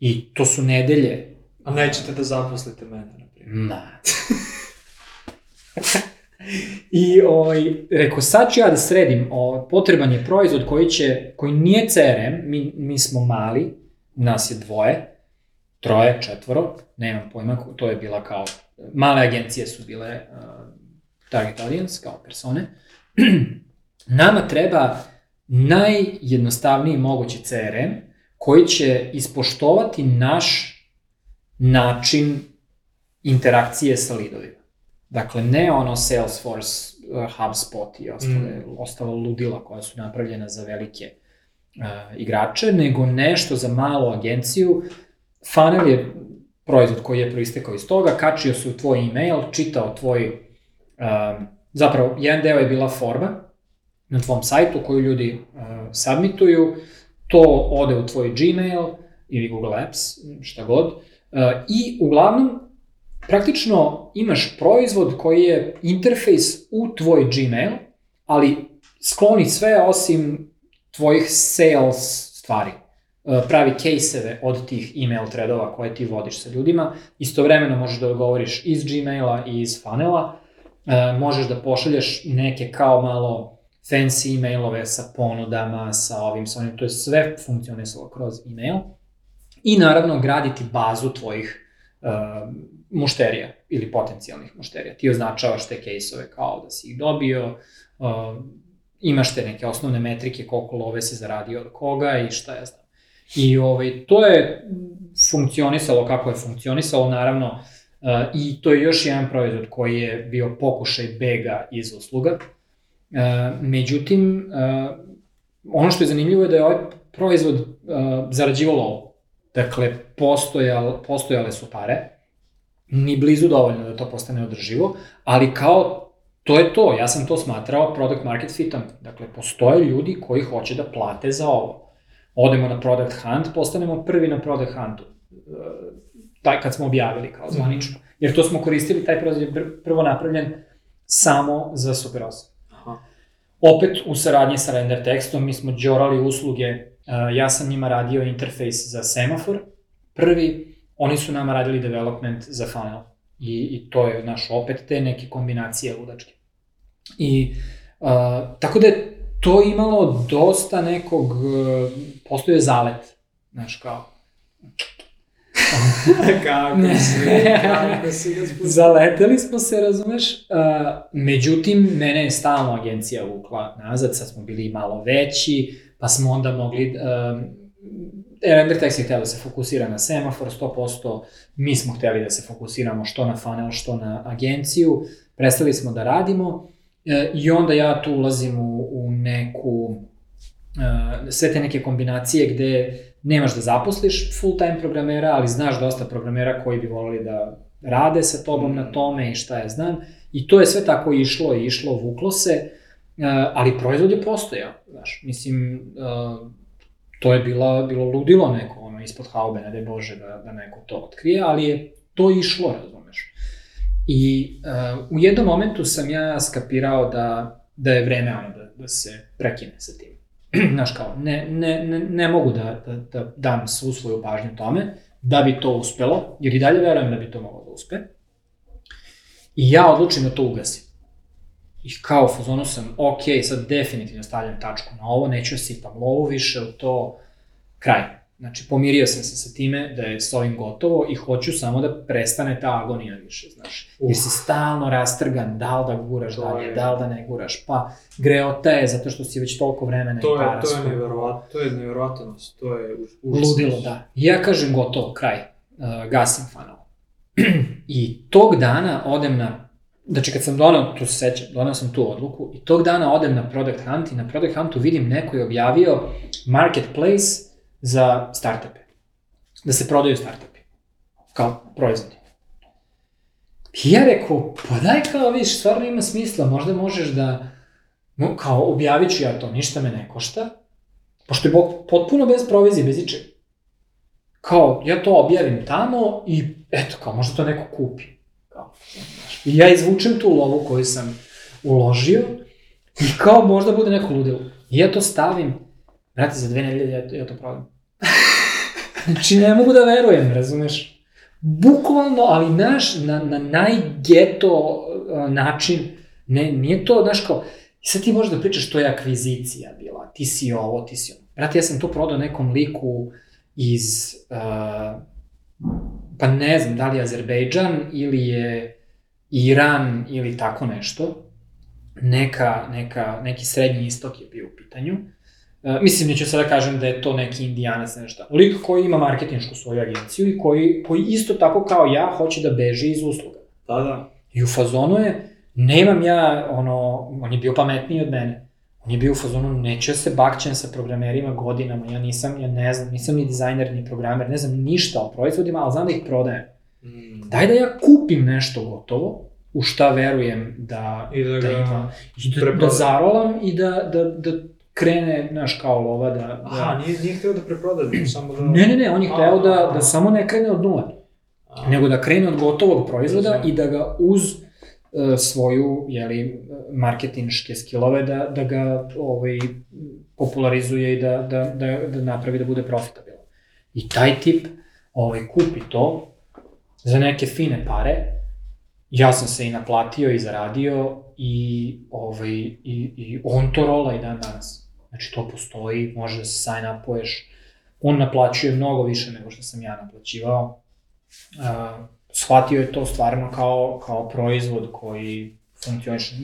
I to su nedelje. A nećete da zaposlite mene, na primjer. Ma. I ovaj, rekao, sad ću ja da sredim, o, potreban je proizvod koji će, koji nije CRM, mi, mi smo mali, nas je dvoje, troje, četvoro, nemam pojma, to je bila kao, male agencije su bile uh, target audience, kao persone. Nama treba najjednostavniji mogući CRM koji će ispoštovati naš način interakcije sa lidovima. Dakle, ne ono Salesforce, uh, HubSpot i ostale, mm. ostala ludila koja su napravljena za velike uh, igrače, nego nešto za malu agenciju. Funnel je proizvod koji je proistekao iz toga, kačio se u tvoj email, čitao tvoj, um, zapravo, jedan deo je bila forma na tvom sajtu koju ljudi uh, submituju, to ode u tvoj Gmail ili Google Apps, šta god, uh, i uglavnom praktično imaš proizvod koji je interfejs u tvoj Gmail, ali skloni sve osim tvojih sales stvari. Uh, Pravi kejseve od tih email threadova koje ti vodiš sa ljudima. Istovremeno možeš da odgovoriš iz Gmaila i iz funnela. Uh, Možeš da pošalješ neke kao malo fancy emailove sa ponudama, sa ovim, sa onim, to je sve funkcionisalo kroz email. I naravno graditi bazu tvojih uh, mušterija ili potencijalnih mušterija. Ti označavaš te kejsove kao da si ih dobio, uh, imaš te neke osnovne metrike koliko love se zaradio od koga i šta ja znam. I ovaj, to je funkcionisalo kako je funkcionisalo, naravno, uh, i to je još jedan proizvod koji je bio pokušaj bega iz usluga. Uh, međutim, uh, ono što je zanimljivo je da je ovaj proizvod uh, zarađivao lovu. Dakle, postojal, postojale su pare, ni blizu dovoljno da to postane održivo, ali kao to je to, ja sam to smatrao product market fitom. Dakle, postoje ljudi koji hoće da plate za ovo. Odemo na product hunt, postanemo prvi na product huntu. E, Taj kad smo objavili kao zvanično. Jer to smo koristili, taj proizvod je pr- prvo napravljen samo za Super 8. Aha. Opet u saradnji sa render tekstom mi smo džorali usluge, uh, ja sam njima radio interfejs za semafor, prvi, oni su nama radili development za funnel. I, i to je naš opet te neke kombinacije ludačke. I uh, tako da je to imalo dosta nekog, uh, postoje zalet, znaš kao, kako si, kako si ga spustio? Zaleteli smo se, razumeš? Uh, međutim, mene je stalno agencija vukla nazad, sad smo bili malo veći, pa smo onda mogli... Um, Render Text je htio da se fokusira na semafor 100%, mi smo hteli da se fokusiramo što na funnel, što na agenciju, prestali smo da radimo e, i onda ja tu ulazim u, u neku, e, sve te neke kombinacije gde nemaš da zaposliš full-time programera, ali znaš dosta programera koji bi volili da rade sa tobom na tome i šta ja znam. I to je sve tako išlo i išlo, vuklo se, e, ali proizvod je postojao, znaš, mislim, e, to je bila, bilo ludilo neko, ono, ispod haube, ne Bože da, da neko to otkrije, ali je to išlo, razumeš. I uh, u jednom momentu sam ja skapirao da, da je vreme ono da, da se prekine sa tim. Znaš kao, ne, ne, ne, ne mogu da, da, da dam svu svoju pažnju tome, da bi to uspelo, jer i dalje verujem da bi to moglo da uspe. I ja odlučim da to ugasim. I kao u fazonu sam, ok, sad definitivno stavljam tačku na ovo, neću da sipam lovu više u to, kraj. Znači, pomirio sam se sa time da je s ovim gotovo i hoću samo da prestane ta agonija više, znaš. Jer si stalno rastrgan, da li da guraš To dalje, je- da li da ne guraš, pa greo te je zato što si već toliko vremena To i para je, to je skupio. nevjerovatno, to je nevjerovatnost, to je už- užasno. Ludilo, da. I ja kažem gotovo, kraj, uh, gasim fanal. I tog dana odem na, znači kad sam donao, tu se sećam, donao sam tu odluku, i tog dana odem na Product Hunt i na Product Huntu vidim neko je objavio marketplace za startupe. Da se prodaju startupi. Kao proizvodi. I ja rekao, pa daj kao viš, stvarno ima smisla, možda možeš da, no, kao objavit ću ja to, ništa me ne košta, pošto je bok potpuno bez provizije, bez ičega. Kao, ja to objavim tamo i eto, kao, možda to neko kupi. Kao. I ja izvučem tu lovu koju sam uložio i kao možda bude neko ludilo. I ja to stavim, brate, za dve nedelje ja, ja to prodam. znači, ne mogu da verujem, razumeš? Bukvalno, ali naš, na, na najgeto uh, način, ne, nije to, znaš kao, i sad ti možeš da pričaš što je akvizicija bila, ti si ovo, ti si ono. Brate, ja sam to prodao nekom liku iz, uh, pa ne znam, da li je Azerbejdžan ili je Iran ili tako nešto. Neka, neka, neki srednji istok je bio u pitanju. Uh, mislim, neću sada kažem da je to neki indijanac, nešto. Lik koji ima marketinšku svoju agenciju i koji, koji isto tako kao ja hoće da beži iz usluga. Da, da. I u fazonu je, nemam ja, ono, on je bio pametniji od mene. On je bio u fazonu, neću se bakćem sa programerima godinama, ja nisam, ja ne znam, nisam ni dizajner, ni programer, ne znam ništa o proizvodima, ali znam da ih prodajem. Mm. Daj da ja kupim nešto gotovo, u šta verujem da, I da da ima, i da, da zarolam i da, da, da krene, znaš, kao lova, da... da... Aha, nije, nije htio da preproda, samo da... Ne, ne, ne, on je hteo da, da samo ne krene od nula A, nego da krene od gotovog proizvoda i da ga uz e, svoju jeli, marketinške skillove da, da ga ovaj, popularizuje i da, da, da, da napravi da bude profitabilan. I taj tip ovaj, kupi to za neke fine pare, ja sam se i naplatio i zaradio i, ovaj, i, i on to rola i dan danas. Znači to postoji, može da se sign upuješ, on naplaćuje mnogo više nego što sam ja naplaćivao, uh, shvatio je to stvarno kao, kao proizvod koji funkcioniše,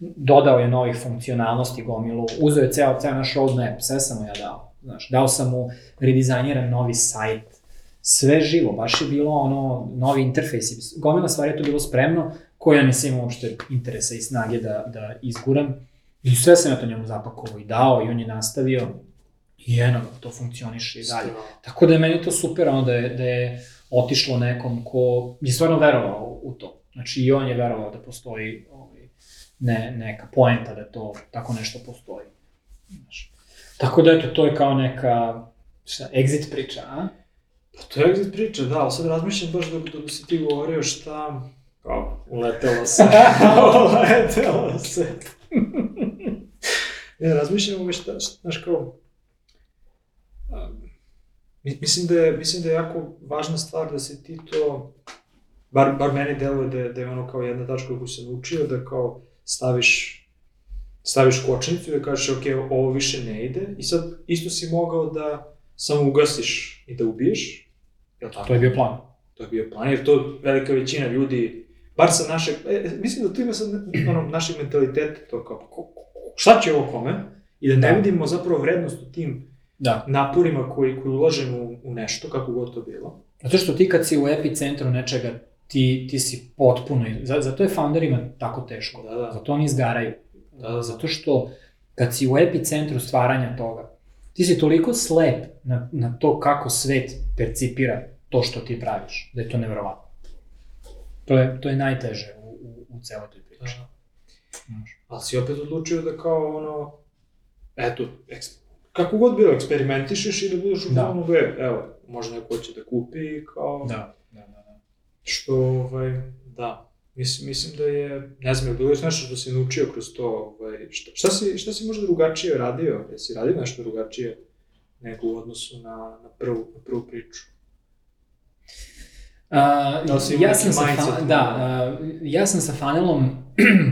dodao je novih funkcionalnosti gomilu, uzeo je ceo, ceo naš roadmap, sve sam mu ja dao, znaš, dao sam mu redizajniran novi sajt, sve živo, baš je bilo ono, novi interfejsi, gomila stvari je to bilo spremno, koje ja nisam imao uopšte interesa i snage da, da izguram, i sve sam ja to njemu zapakovao i dao, i on je nastavio, i eno, to funkcioniše i dalje. Tako da je meni to super, ono da je, da je otišlo nekom ko je stvarno verovao u to. Znači i on je verovao da postoji ovaj, ne, neka poenta da to tako nešto postoji. Znaš. Tako da eto, to je kao neka šta, exit priča, a? Pa to je exit priča, da, ali sad razmišljam baš dok, dok si ti govorio šta... Kao, uletelo se. uletelo se. ne, razmišljam ove šta, znaš kao... mi- Mislim da, je, mislim da je jako važna stvar da se ti to, bar, bar meni deluje da, je- da je ono kao jedna tačka koju sam učio, da kao staviš staviš kočnicu i da kažeš, ok, ovo više ne ide, i sad isto si mogao da samo ugasiš i da ubiješ, jel tako? To je bio plan. To je bio plan, jer to velika većina ljudi, bar sa našeg, e, mislim da tu ima sad ono, našeg mentaliteta, to kao, ko, ko, šta će ovo kome? I da ne Da. vidimo zapravo vrednost u tim Da. naporima koji, koji ulažemo u, u nešto, kako god to bilo. Zato što ti kad si u epicentru nečega, ti, ti si potpuno, za- zato je founderima tako teško. Da, da. Zato oni izgaraju. Da, da. Zato što kad si u epicentru stvaranja toga, ti si toliko slep na, na to kako svet percipira to što ti praviš, da je to nevjerovatno. To je, to je najteže u, u, u celoj toj priči. Da. Znaš. Ali si opet odlučio da kao ono, eto, eks, kako god bilo, eksperimentišeš i da budeš u Da. planu B, evo, možda neko hoće da kupi i kao, Da, da, da. da. što, ovaj, Da. Mislim, mislim da je, ne znam, je bilo još nešto što si naučio kroz to, ovaj, šta, šta, si, šta si možda drugačije radio? Jesi radio nešto drugačije nego u odnosu na, na, prvu, na prvu priču? Uh, ja sam sa fa, da, uh, ja sam sa fanelom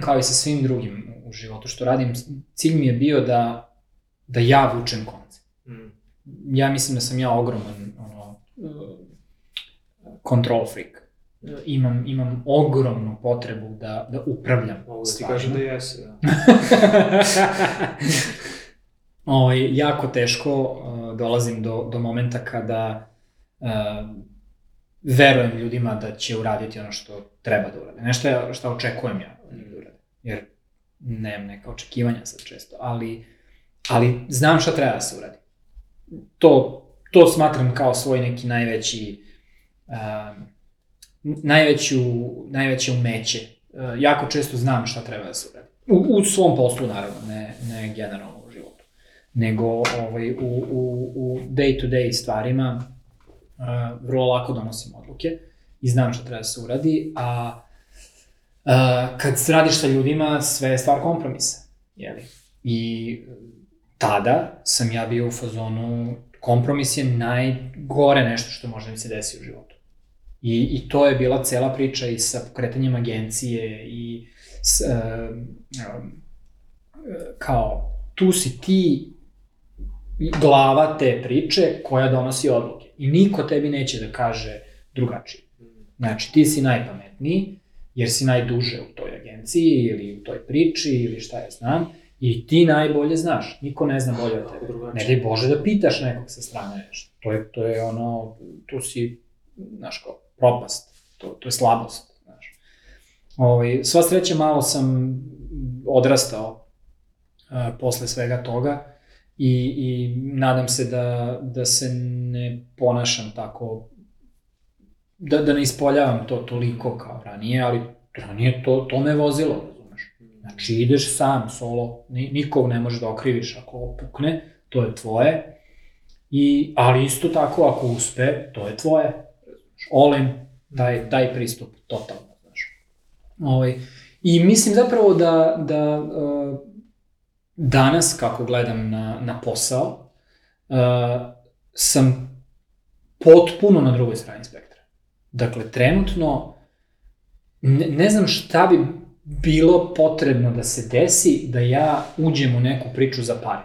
kao i sa svim drugim u životu što radim, cilj mi je bio da da ja vučem konce. Mm. Ja mislim da sam ja ogroman ono, control freak. Imam, imam ogromnu potrebu da, da upravljam Ovo da ti kažem da jesi, da. Ovo, ovaj, jako teško uh, dolazim do, do momenta kada uh, verujem ljudima da će uraditi ono što treba da urade. Nešto je što očekujem ja od njih da urade. Jer nemam neka očekivanja sad često, ali ali znam šta treba da se uradi. To, to smatram kao svoj neki najveći, uh, najveću, najveće umeće. Uh, jako često znam šta treba da se uradi. U, u svom poslu, naravno, ne, ne generalno u životu. Nego ovaj, u, u, u day-to-day stvarima uh, vrlo lako donosim odluke i znam šta treba da se uradi, a uh, kad radiš sa ljudima, sve je stvar kompromisa. Jeli? I tada sam ja bio u fazonu, kompromis je najgore nešto što može da mi se desi u životu. I, I to je bila cela priča i sa pokretanjem agencije i s, uh, um, kao tu si ti glava te priče koja donosi odluke. I niko tebi neće da kaže drugačije. Znači, ti si najpametniji, jer si najduže u toj agenciji ili u toj priči ili šta ja znam, I ti najbolje znaš, niko ne zna bolje od tebe. Ne daj Bože da pitaš nekog sa strane nešto. To je, to je ono, tu si, znaš kao, propast, to, to je slabost, znaš. Ovaj, sva sreća malo sam odrastao a, posle svega toga i, i nadam se da, da se ne ponašam tako, da, da ne ispoljavam to toliko kao ranije, ali ranije to, to me vozilo, Znači, ideš sam, solo, nikog ne možeš da okriviš ako opukne, to je tvoje. I, ali isto tako, ako uspe, to je tvoje. All in, daj, daj pristup, totalno, znaš. Ovaj, I mislim zapravo da, da uh, danas, kako gledam na, na posao, uh, sam potpuno na drugoj strani spektra. Dakle, trenutno, ne, ne znam šta bi bilo potrebno da se desi da ja uđem u neku priču za pare.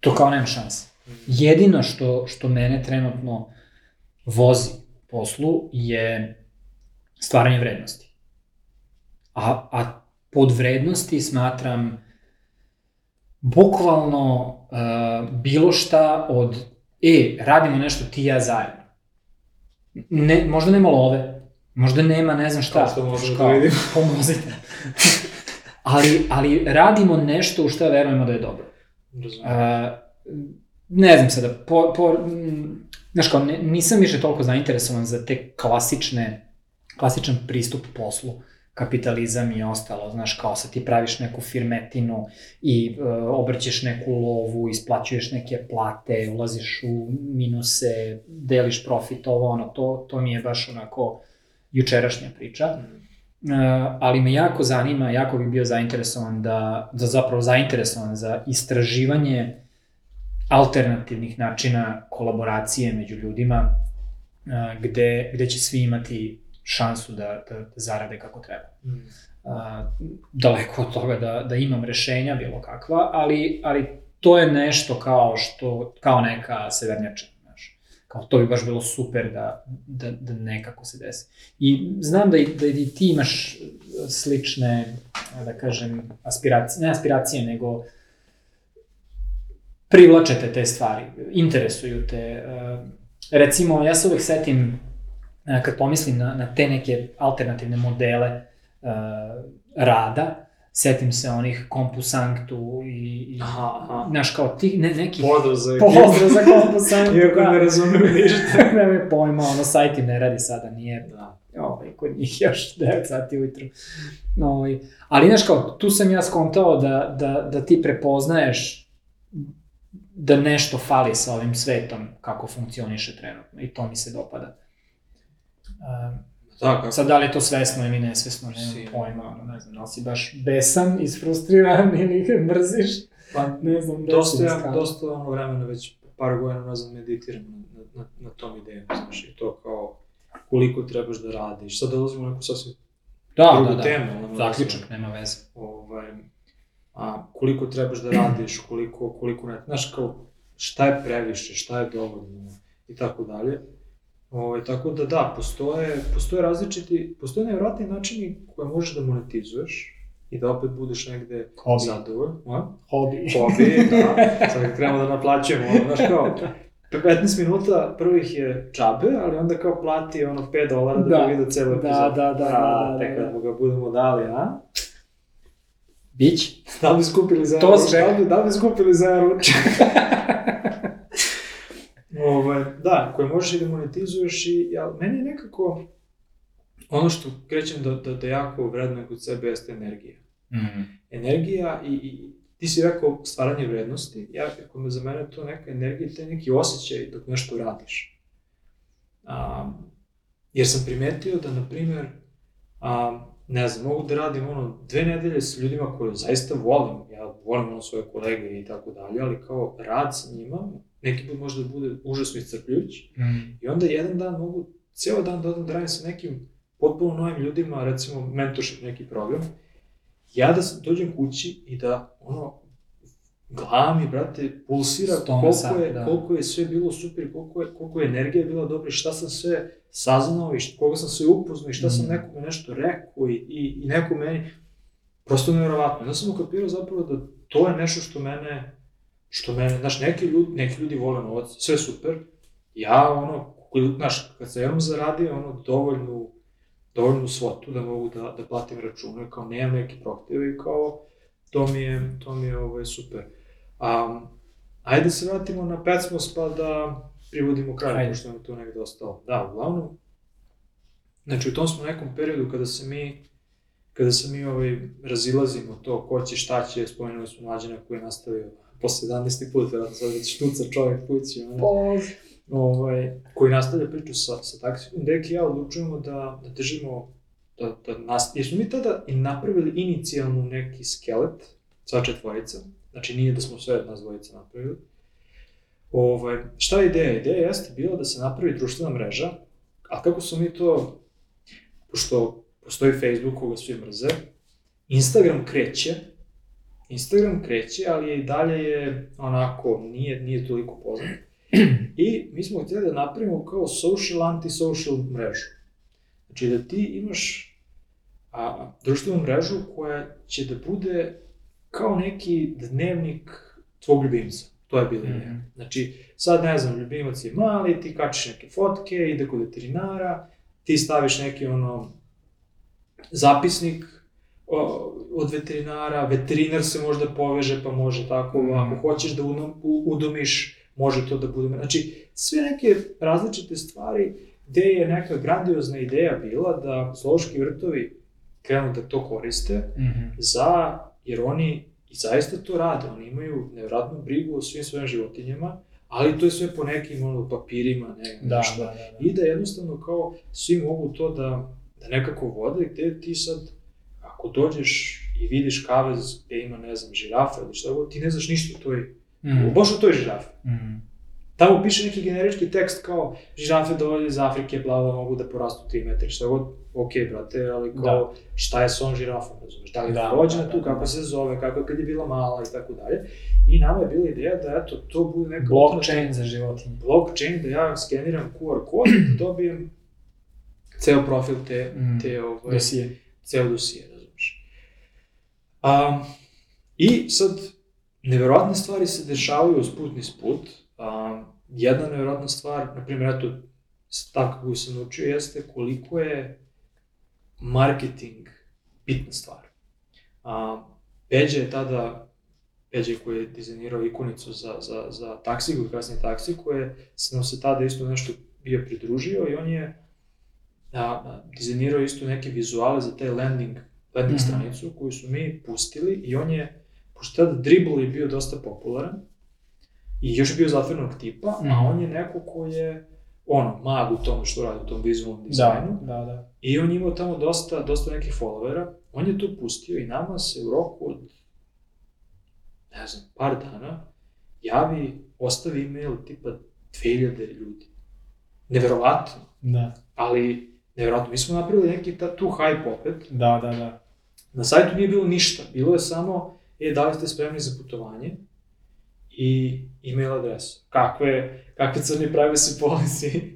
To kao nemam šanse. Jedino što, što mene trenutno vozi poslu je stvaranje vrednosti. A, a pod vrednosti smatram bukvalno uh, bilo šta od e, radimo nešto ti i ja zajedno. Ne, možda nema love, Možda nema, ne znam šta. Kao što možemo da vidimo. Pomozite. ali, ali radimo nešto u što verujemo da je dobro. Uh, ne znam sada, po, po, znaš kao, ne, nisam više toliko zainteresovan za te klasične, klasičan pristup poslu, kapitalizam i ostalo, znaš, kao sa ti praviš neku firmetinu i uh, obrćeš neku lovu, isplaćuješ neke plate, ulaziš u minuse, deliš profit, ovo, ono, to, to mi je baš onako jučerašnja priča, uh, ali me jako zanima, jako bih bio zainteresovan da, da zapravo zainteresovan za istraživanje alternativnih načina kolaboracije među ljudima, uh, gde, gde će svi imati šansu da, da, da zarade kako treba. Mm. Uh, daleko od toga da, da imam rešenja bilo kakva, ali, ali to je nešto kao što, kao neka severnjača kao to bi baš bilo super da, da, da nekako se desi. I znam da i, da i ti imaš slične, da kažem, aspiracije, ne aspiracije, nego privlačete te stvari, interesuju te. Recimo, ja se uvek setim, kad pomislim na, na te neke alternativne modele uh, rada, setim se onih kompusanktu i, i aha, aha. znaš, kao ti, ne, neki... Pozdrav za Pozdrav za kompusanktu. Iako ne razumiju ništa. ne pojma, ono, sajt im ne radi sada, nije... Da. Ovaj, kod njih još 9 sati ujutru. Ovaj, ali, znaš, kao, tu sam ja skontao da, da, da ti prepoznaješ da nešto fali sa ovim svetom kako funkcioniše trenutno i to mi se dopada. Um, Da, kako? Sad, da li je to svesno ili nesvesno, nemam Sigurno. pojma, ono, ne znam, da li si baš besan, isfrustriran ili ga mrziš, Pa, ne znam, dosta, desi mi ja, dosta ono vremena, već par godina nazad meditiram na, na, na tom idejom, znaš, i to kao koliko trebaš da radiš. Sad dolazimo u neku sasvim Da, drugu da, da, temu. ono, zaključak, nema veze. ovaj, a, koliko trebaš da radiš, koliko, koliko ne, znaš, kao, šta je previše, šta je dovoljno i tako dalje. Ovaj, tako da da, postoje, postoje različiti, postoje nevjerojatni načini koje možeš da monetizuješ i da opet budeš negde Hobi. zadovoljan. Hobi. Hobi, da, sad krenemo da naplaćujemo, ono, znaš kao, 15 minuta prvih je džabe, ali onda kao plati ono 5 dolara da, Da. bi vidio celu Da, epizodu. da, da, da, A, da, tek da. kad mu ga budemo dali, a? Bić? Da li skupili za To jedan se. Da li da skupili za ručak? ovaj, da, koje možeš i da monetizuješ i, ja, meni je nekako, ono što krećem da, da, da jako vrednujem kod sebe jeste energija. Mm. Energija i, i ti si rekao stvaranje vrednosti, ja, ako me za mene to neka energija, te neki osjećaj dok nešto radiš. A, jer sam primetio da, na primer, a, ne znam, mogu da radim ono dve nedelje sa ljudima koje zaista volim, ja volim ono svoje kolege i tako dalje, ali kao rad sa njima, neki put može da bude užasno iscrpljujući, Mm. i onda jedan dan mogu, ceo dan da odem da radim sa nekim potpuno novim ljudima, recimo mentorship neki program, ja da sam- dođem kući i da ono, glava mi, brate, pulsira koliko, sat, je, da. koliko je sve bilo super, koliko je, koliko je energija bila dobra i šta sam sve saznao i šta, koga sam sve upoznao i šta sam Mm. nekome nešto rekao i, i, i neko meni, prosto nevjerovatno. Onda sam ukapirao zapravo da to je nešto što mene, što mene, znaš, neki ljudi, neki ljudi vole novac, sve super, ja ono, znaš, kad sam jednom zaradio ono dovoljnu, dovoljnu svotu da mogu da, da platim račune, kao nemam neki prohtjev i kao to mi je, to mi je ovaj, super. Um, ajde se vratimo na Pecmos pa da privodimo kraj, Ajde. pošto nam to negde ostalo. Da, uglavnom, znači u tom smo nekom periodu kada se mi kada se mi ovaj, razilazimo to ko će, šta će, spomenuli smo mlađana koji je nastavio posle 11. put, verovatno sad već štuca čovjek kući, ono Bože. ovaj, koji nastavlja priču sa, sa taksikom, Dek i ja odlučujemo da, da držimo, da, da nas, jer smo mi tada i napravili inicijalno neki skelet, sva četvorica, znači nije da smo sve nas dvojica napravili. Ovaj, šta je ideja? Ideja jeste bila da se napravi društvena mreža, a kako smo mi to, pošto postoji Facebook koga svi mrze, Instagram kreće, Instagram kreće, ali je i dalje je onako, nije, nije toliko poznat. I mi smo htjeli da napravimo kao social anti-social mrežu. Znači da ti imaš a, društvenu mrežu koja će da bude kao neki dnevnik tvog ljubimca. To je bila ideja. Mhm. Znači, sad ne znam, ljubimac je mali, ti kačiš neke fotke, ide kod veterinara, ti staviš neki ono zapisnik od veterinara, veterinar se možda poveže pa može tako, Mhm. ako hoćeš da udomiš, može to da bude. Znači, sve neke različite stvari gde je neka grandiozna ideja bila da zoološki vrtovi krenu da to koriste Mhm. za, jer oni i zaista to rade, oni imaju nevjerojatnu brigu o svim svojim životinjama, ali to je sve po nekim ono, papirima, ne, Da, nešto. da, da. da. I da jednostavno kao svi mogu to da, da nekako vode, gde ti sad, ako dođeš i vidiš kavez gde ima, ne znam, žirafa ili šta god, ti ne znaš ništa o toj, Mm. baš o toj žirafi. Mm. Tamo piše neki generički tekst kao žirafe dolaze iz Afrike, bla, bla, mogu da porastu 3 metri, šta god, ok, brate, ali kao, šta je sa ovom žirafom, razumeš, da li je Da, rođena da, tu, da, kako da. se zove, kako je kad je bila mala i tako dalje. I nama je bila ideja da, eto, to bude neka... Blockchain za životinje. blockchain, da ja skeniram QR kod, da dobijem ceo profil te, Mm. te ovaj, Dosije. ceo dosije. Um, I sad, neverovatne stvari se dešavaju uz put niz put. Um, jedna neverovatna stvar, na primjer, eto, stavka koju sam naučio jeste koliko je marketing bitna stvar. Um, Peđa je tada, Peđa koji je dizajnirao ikonicu za, za, za taksi, koji je kasnije taksi, koje se nam se tada isto nešto bio pridružio i on je a, a, dizajnirao isto neke vizuale za taj landing, landing Mhm. stranicu koju su mi pustili i on je, pošto tada Dribble je bio dosta popularan i još je bio zatvorenog tipa, a Mhm. on je neko ko je ono, mag u tome što radi, u tom vizualnom dizajnu. Da, da, da. I on je imao tamo dosta, dosta nekih followera. On je to pustio i nama se u roku od, ne znam, par dana javi, ostavi email tipa 2000 ljudi. Neverovatno, Da, ali neverovatno. Mi smo napravili neki ta, tu hype opet. da, da. da. Na sajtu nije bilo ništa. Bilo je samo, e, da li ste spremni za putovanje i email adresu. Kakve, kakve crni privacy policy.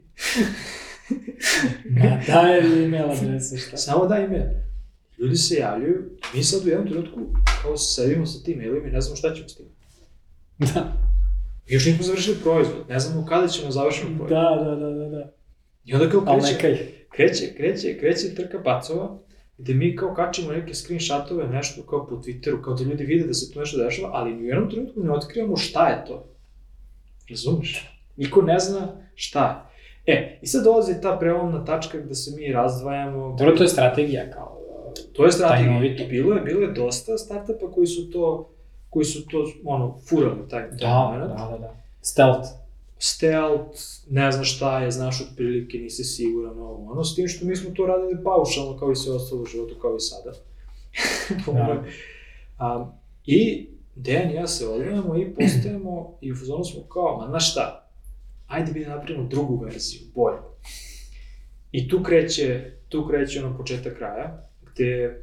Ma, daj email adrese, šta? Samo da email. Ljudi se javljaju, mi sad u jednom trenutku kao sedimo sa tim mailima i ne znamo šta ćemo s tim. Da, Još nismo završili proizvod, ne znamo kada ćemo završiti proizvod. da, da, da, da. da. I onda kao kreće, kreće, kreće, kreće trka pacova, gde mi kao kačimo neke screenshotove, nešto kao po Twitteru, kao da ljudi vide da se tu nešto dešava, ali ni u jednom trenutku ne otkrivamo šta je to. Razumeš? Niko ne zna šta je. E, i sad dolazi ta prelomna tačka gde se mi razdvajamo. Dobro, to je strategija kao... To je strategija. Tajnovito. Bilo je, bilo je dosta startupa koji su to, koji su to, ono, furali taj, taj Da, moment. da, da, da. Stealth. Stealth, ne znaš šta je, znaš otprilike, nisi siguran, ovo, ono, s tim što mi smo to radili paušalno, kao i sve ostalo u životu, kao i sada. Da. A, I Dejan i ja se odvajamo i postajemo, i u fazonu smo kao, ma znaš šta, ajde mi da napravimo drugu verziju, bolju. I tu kreće, tu kreće ono početak kraja, gde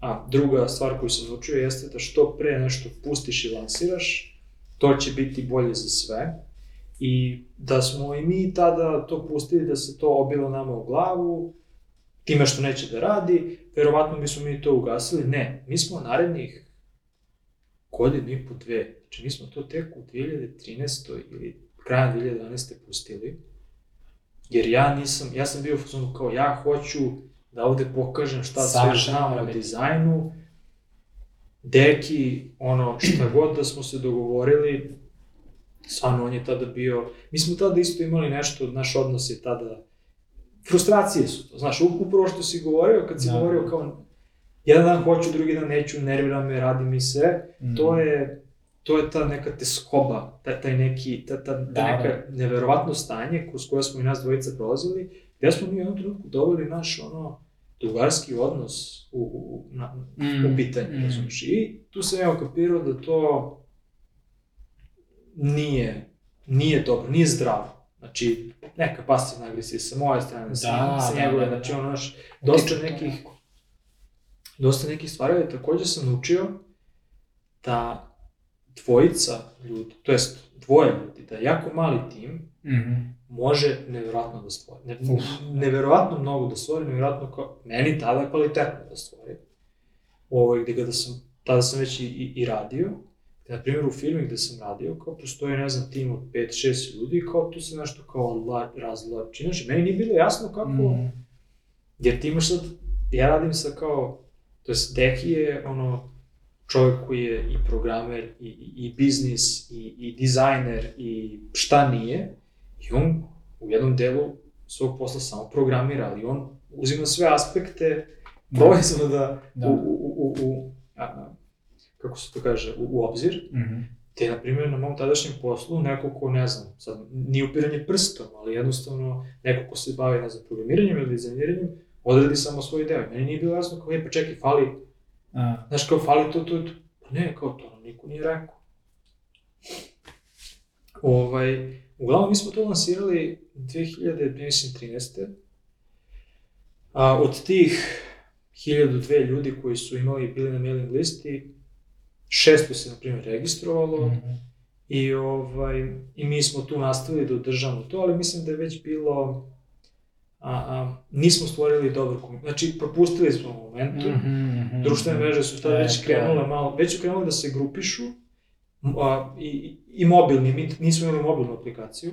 a, druga stvar koju sam naučio jeste da što pre nešto pustiš i lansiraš, to će biti bolje za sve. I da smo i mi tada to pustili, da se to obilo nama u glavu, time što neće da radi, verovatno bismo mi to ugasili. Ne, mi smo narednih godinu i po dve, znači mi smo to tek u 2013. ili krajem 2012. pustili, jer ja nisam, ja sam bio u fazonu kao ja hoću da ovde pokažem šta sve Savršeno znam o dizajnu, deki, ono, šta god da smo se dogovorili, stvarno on je tada bio, mi smo tada isto imali nešto, naš odnos je tada, frustracije su to, znaš, up- upravo što si govorio, kad si Da. govorio kao, jedan dan hoću, drugi dan neću, nervira me, radi mi se, Mm. to je, to je ta neka teskoba, taj, taj neki, ta, ta, ta Da, neka neverovatno stanje kroz koje smo i nas dvojica prolazili, gde smo mi u jednom trenutku doveli naš ono drugarski odnos u, u, u, na, Mm, u pitanje, mm. razumiješ? I tu sam ja okapirao da to nije, nije dobro, nije zdravo. Znači, neka pasivna agresija sa moje strane, Da, sa, sa da, njegove, da, da. znači ono, naš, dosta nekih, dosta nekih stvari, ali takođe sam naučio da dvojica ljudi, to jest dvoje ljudi, da jako mali tim Mhm. može neverovatno da stvori. Ne, neverovatno mnogo da stvori, neverovatno kao, meni tada kvalitetno da stvori. Ovo, gde kada sam, tada sam već i, i, i radio, na primjer, u firmi gde sam radio, kao postoji, ne znam, tim od 5-6 ljudi, i kao tu se nešto kao la, razlači. Znači, meni nije bilo jasno kako, Mhm. Jer ti imaš sad, ja radim sa kao, to jest Deki je ono, čovjek koji je i programer, i, i, i biznis, i, i dizajner, i šta nije, i on u jednom delu svog posla samo programira, ali on uzima sve aspekte proizvoda Da. u, u, u, u a, a, kako se to kaže, u, u obzir, Mhm. te, na primjer, na mom tadašnjem poslu, neko ko, ne znam, sad, nije upiranje prstom, ali jednostavno, neko ko se bavi, ne znam, programiranjem ili dizajniranjem, odradi samo svoj deo. Meni nije bilo jasno kao, e, pa čekaj, fali, A, znaš, kao, fali to, to, to. Pa ne, kao to, nam niko nije rekao. Ovaj, uglavnom, mi smo to lansirali 2013. A, od tih 1002 ljudi koji su imali, bili na mailing listi, 600 se, na primjer, registrovalo, mhm. I, ovaj, I mi smo tu nastavili da održamo to, ali mislim da je već bilo... A, a, nismo stvorili dobar komunikaciju. Znači, propustili smo momentum. Mhm, mhm. Društvene mreže su tada već krenule malo, već su krenule da se grupišu. A, i, I mobilni, mi nismo imali mobilnu aplikaciju.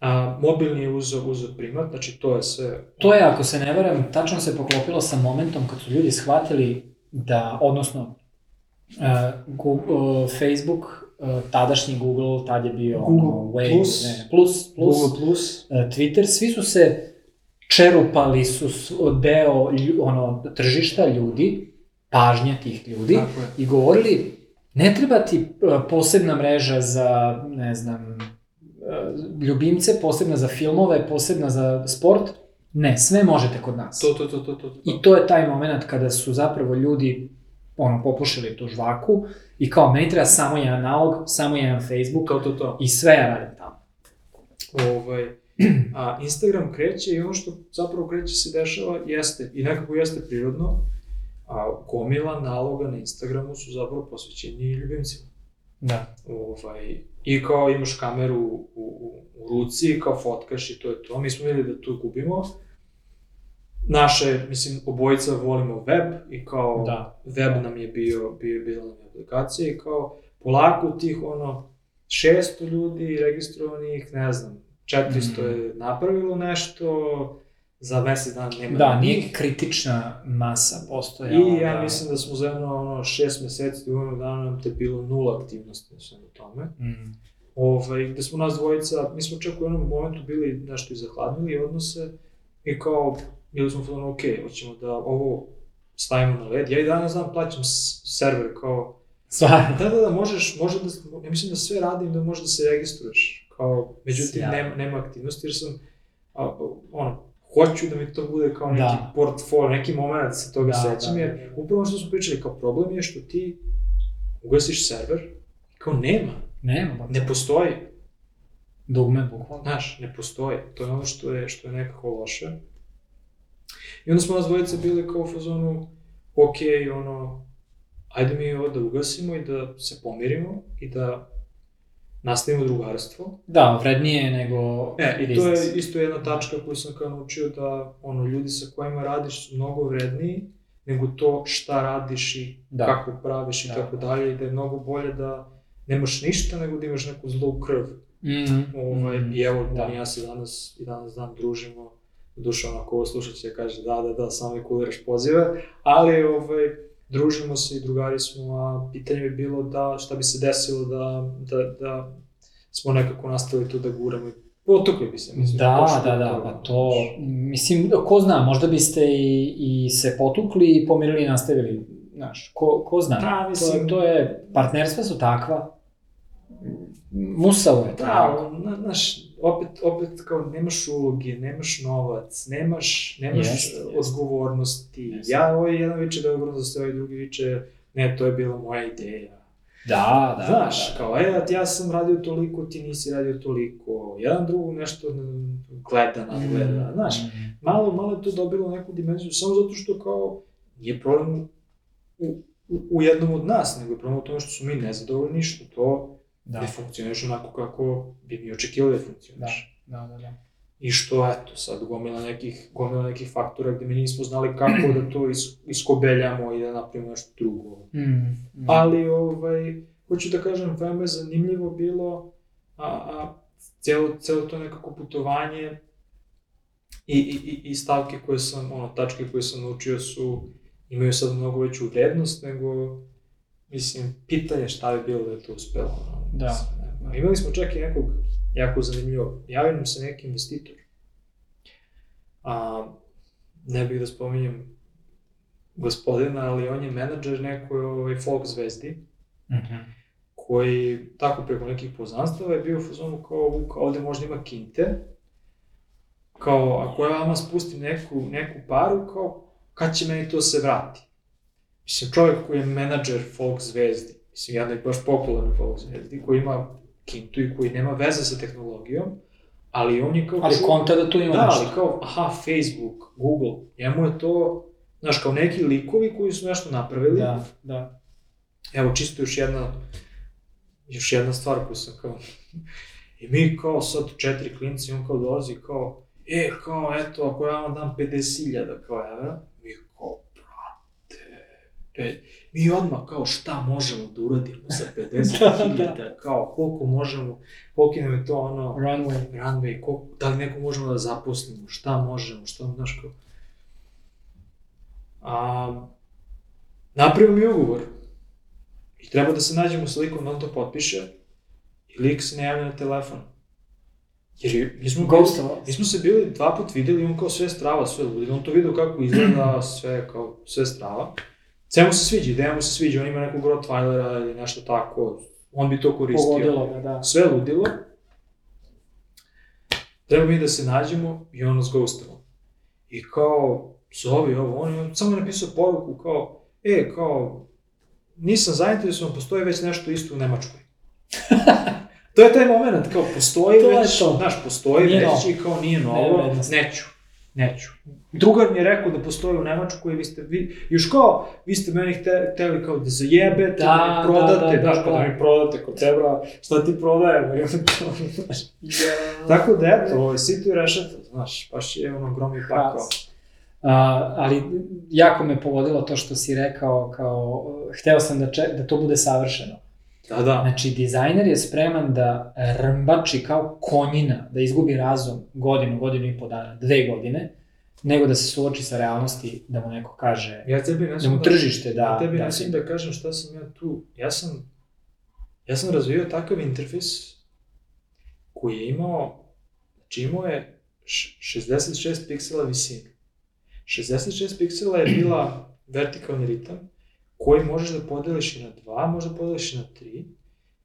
A, mobilni je uzeo, uzeo primat, znači to je sve... To je, ako se ne varam, tačno se poklopilo sa momentom kad su ljudi shvatili da, odnosno, Google, Facebook, uh, tadašnji Google, tad je bio Google ono, Wave, Plus. ne, plus, plus, Google Plus. uh, Twitter, svi su se čerupali su deo ono, tržišta ljudi, pažnja tih ljudi, i govorili ne treba ti uh, posebna mreža za, ne znam, ljubimce, posebna za filmove, posebna za sport. Ne, sve možete kod nas. To, to, to, to, to, to. I to je taj moment kada su zapravo ljudi ono, popušili tu žvaku i kao, meni treba samo jedan nalog, samo jedan Facebook To, to, to. i sve ja radim tamo. Ovaj, a Instagram kreće i ono što zapravo kreće se dešava jeste, i nekako jeste prirodno, a gomila naloga na Instagramu su zapravo posvećeni ljubimcima. Da. Ovaj, I kao imaš kameru u, u, u ruci, kao fotkaš i to je to. Mi smo videli da tu gubimo. Naše, mislim, obojica volimo web i kao Da. web nam je bio, bio, bila nam aplikacija i kao polako tih ono 600 ljudi registrovanih, ne znam, 400 Mhm. je napravilo nešto, za mesec dana nema Da, nije njih. kritična masa postojala. I ja da. mislim da smo za jedno ono, šest meseci, godinu dana nam te bilo nula aktivnosti na svemu tome. Mm. Ovaj, gde smo nas dvojica, mi smo čak u jednom momentu bili nešto i zahladnili odnose i kao, bili smo ono, ok, hoćemo da ovo stavimo na led. Ja i danas znam, plaćam server kao, Stvarno. da, da, da, možeš, može da, ja mislim da sve radim da možeš da se registruješ. Kao, međutim, Sjajno. nema, nema aktivnosti jer sam, a, ono, hoću da mi to bude kao neki Da. portfolio, neki moment se toga Da, sećam, da, jer da, da. upravo što smo pričali, kao problem je što ti ugasiš server, kao nema, Nema, pa ne postoji. dugme, bukvalno. Znaš, ne postoji. To je ono što je, što je nekako loše. I onda smo nas dvojice bili kao u fazonu, ok, ono, ajde mi ovo da ugasimo i da se pomirimo i da nastavimo drugarstvo. Da, vrednije je nego E, i to je isto jedna tačka koju sam kao naučio da, ono, ljudi sa kojima radiš su mnogo vredniji nego to šta radiš i Da. kako praviš i Da. tako dalje i da je mnogo bolje da nemaš ništa nego da imaš neku zlu krv Mm, Ovaj, mm, I evo, da. on i ja se danas, i danas dan družimo. Duša onako ovo slušat će kaže da, da, da, samo mi kuliraš pozive. Ali ovaj, družimo se i drugari smo, a pitanje bi bilo da šta bi se desilo da, da, da smo nekako nastavili tu da guramo i potukli bi se. Mislim, Da, da, da, pa to, mislim, ko zna, možda biste i, i se potukli i pomirili i nastavili, znaš, ko, ko zna. Da, to, mislim- to je, partnerstva su takva, musavo je Da, tako. na- znaš, opet, opet kao nemaš uloge, nemaš novac, nemaš, nemaš jeste. odgovornosti. Jeste. Ja, ovaj jedan viče da je odgovorno za sve, ovaj drugi viče, ne, to je bila moja ideja. Da, da, Znaš, da, kao, e, ja sam radio toliko, ti nisi radio toliko, jedan drugog nešto mm, gleda, nadgleda, znaš, Mm. malo, malo je to dobilo neku dimenziju, samo zato što kao, nije problem u, u, u jednom od nas, nego je problem u tome što su mi nezadovoljni, što to Da, ne funkcioniš onako kako bi mi očekivali da funkcioniš. da, da, da. I što, eto, sad gomila nekih, gomila nekih faktora gde mi nismo znali kako da to is, iskobeljamo i da napravimo nešto drugo. Mm, mm. Ali, ovaj, hoću da kažem, veoma je zanimljivo bilo a, a, celo, celo to nekako putovanje i, i, i, i stavke koje sam, ono, tačke koje sam naučio su, imaju sad mnogo veću vrednost nego, mislim, pitanje šta bi bilo da je to uspelo. ono, Da. mislim, ne. Imali smo čak i nekog jako zanimljivo, javio nam se neki investitor. A, ne bih da spominjem gospodina, ali on je menadžer nekoj ovaj, folk zvezdi, Mhm. koji tako preko nekih poznanstava je bio u fazonu kao, "U, kao ovde možda ima kinte, kao ako ja vama spustim neku, neku paru, kao kad će meni to se vrati? Mislim, čovjek koji je menadžer folk zvezdi, mislim, jednoj baš popularnoj folk zvezdi, koji ima kintu i koji nema veze sa tehnologijom, ali on je kao... Ali čuo- konta da tu ima Da, nešto. ali kao, aha, Facebook, Google, njemu je to, znaš, kao neki likovi koji su nešto napravili, Da, da. Evo, čisto još jedna, još jedna stvar koju sam kao... I mi kao sad četiri klinci, on kao dolazi kao, e, kao, eto, ako ja vam dam 50.000 kao evra, pe... mi odmah kao šta možemo da uradimo sa 50.000, Da, kao koliko možemo, koliko nam je to ono, Runway. runway, koliko, da li neko možemo da zaposlimo, šta možemo, šta, znaš kao. A, napravimo mi ugovor. I treba da se nađemo sa likom da on to potpiše. I lik se ne javlja na telefon. Jer je, mi smo, bili, mi smo se bili dva put videli on kao sve strava, sve ludilo. On to vidio kako izgleda, sve kao, sve strava. Sve mu se sviđa, ideja mu se sviđa, on ima nekog Rottweilera ili nešto tako. On bi to koristio Pogodilo ga, da. sve ludilo. treba mi da se nađemo i on nas ghostamo. I kao, zovi ovo, on je samo napisao poruku kao, e, kao, nisam zainteresovan, postoji već nešto isto u Nemačkoj. to je taj moment, kao, postoji To već, to. znaš, postoji Nije već novo. i kao nije novo, vrednosti. neću, neću. Drugar mi je rekao da postoji u Nemačkoj i vi ste, vi, još kao, vi ste meni hte, hteli kao da zajebete, da, Da, mi prodate, da, da, da, pa da da. mi prodate kod tebra, šta ti kao, znaš, Tako da, eto, ovo, sito i rešeto, znaš, baš je ono gromi pakao. A, ali jako me povodilo to što si rekao kao, hteo sam da, če, da to bude savršeno. Da, da. Znači, dizajner je spreman da rmbači kao konjina, da izgubi razum godinu, godinu i po dana, dve godine, nego da se suoči sa realnosti, da mu neko kaže, Ja tebi ne da mu tržište da... ja tebi da ne da kažem šta sam ja tu. Ja sam, ja sam razvio takav interfejs koji je imao, znači imao je š- 66 piksela visine. 66 piksela je bila vertikalni ritam koji možeš da podeliš i na 2, možeš da podeliš i na 3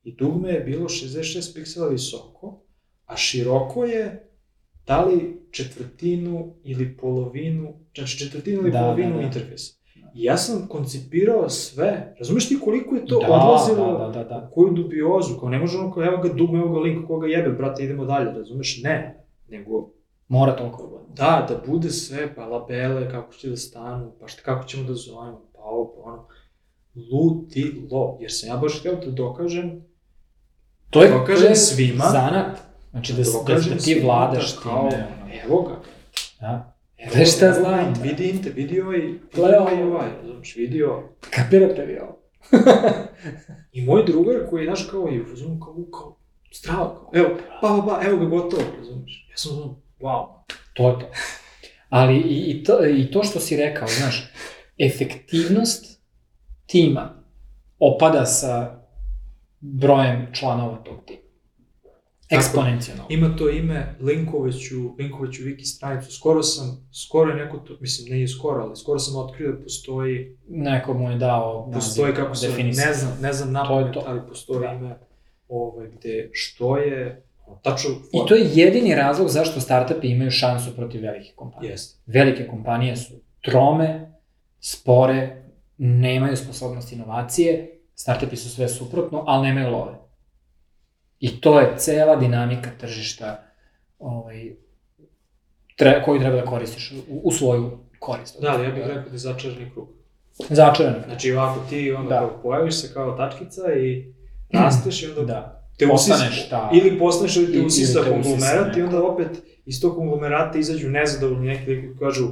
i dugme je bilo 66 piksela visoko, a široko je da li četvrtinu ili polovinu, znači četvrtinu ili Da, polovinu da, da. interfejsa. I ja sam koncipirao sve, razumeš ti koliko je to Da, odlazilo da, da, da, da. koju dubiozu, kao ne može ono kao evo ga dugme, evo ga link, koga jebe, brate, idemo dalje, razumeš? Ne, nego Mora toliko da da, da bude sve, pa labele, kako će da stanu, pa šta, kako ćemo da zovemo, pa ovo, pa ono, ludilo, jer sam ja baš htio da dokažem To je, Dokažem to je svima. zanat. Znači da, da, dokažem da ti vladaš da kao, time. ono. Evo ga, Da. evo, Znaš šta znam? Vidi inte, vidi ovaj, vidi ovaj, ovaj, razumiješ, vidio. Kapirate vi ovo? I moj drugar koji je, znaš, kao, je, razumiješ, kao, kao, strava, kao, evo, pa, pa, pa, evo ga gotovo, razumiješ. Ja sam ono, wow. To je to. Ali i, i, to, i to što si rekao, znaš, efektivnost tima opada sa brojem članova tog tima. Eksponencijalno. Ima to ime, linkovaću, linkovaću wiki stranicu, skoro sam, skoro je neko to, mislim, nije skoro, ali skoro sam otkrio da postoji, Neko mu je dao naziv, postoji kako se, ne znam, ne znam To je napamet, to. ali postoji Da. ime, ovaj, gde, što je, tačno, I to je jedini razlog zašto startupi imaju šansu protiv velikih kompanija. Jeste. Velike kompanije su trome, spore, nemaju sposobnost inovacije, startupi su sve suprotno, ali nemaju love. I to je cela dinamika tržišta ovaj, tre, koju treba da koristiš u, u svoju korist. Da, ali ja bih rekao da je začarani krug. Začaran. Znači, ovako ti onda Da. kao pojaviš se kao tačkica i rasteš i onda Da. te Postaneš usisa, ta- ili postaneš ili te usisa konglomerat i onda opet iz tog konglomerata izađu nezadovoljni neki ljudi koji kažu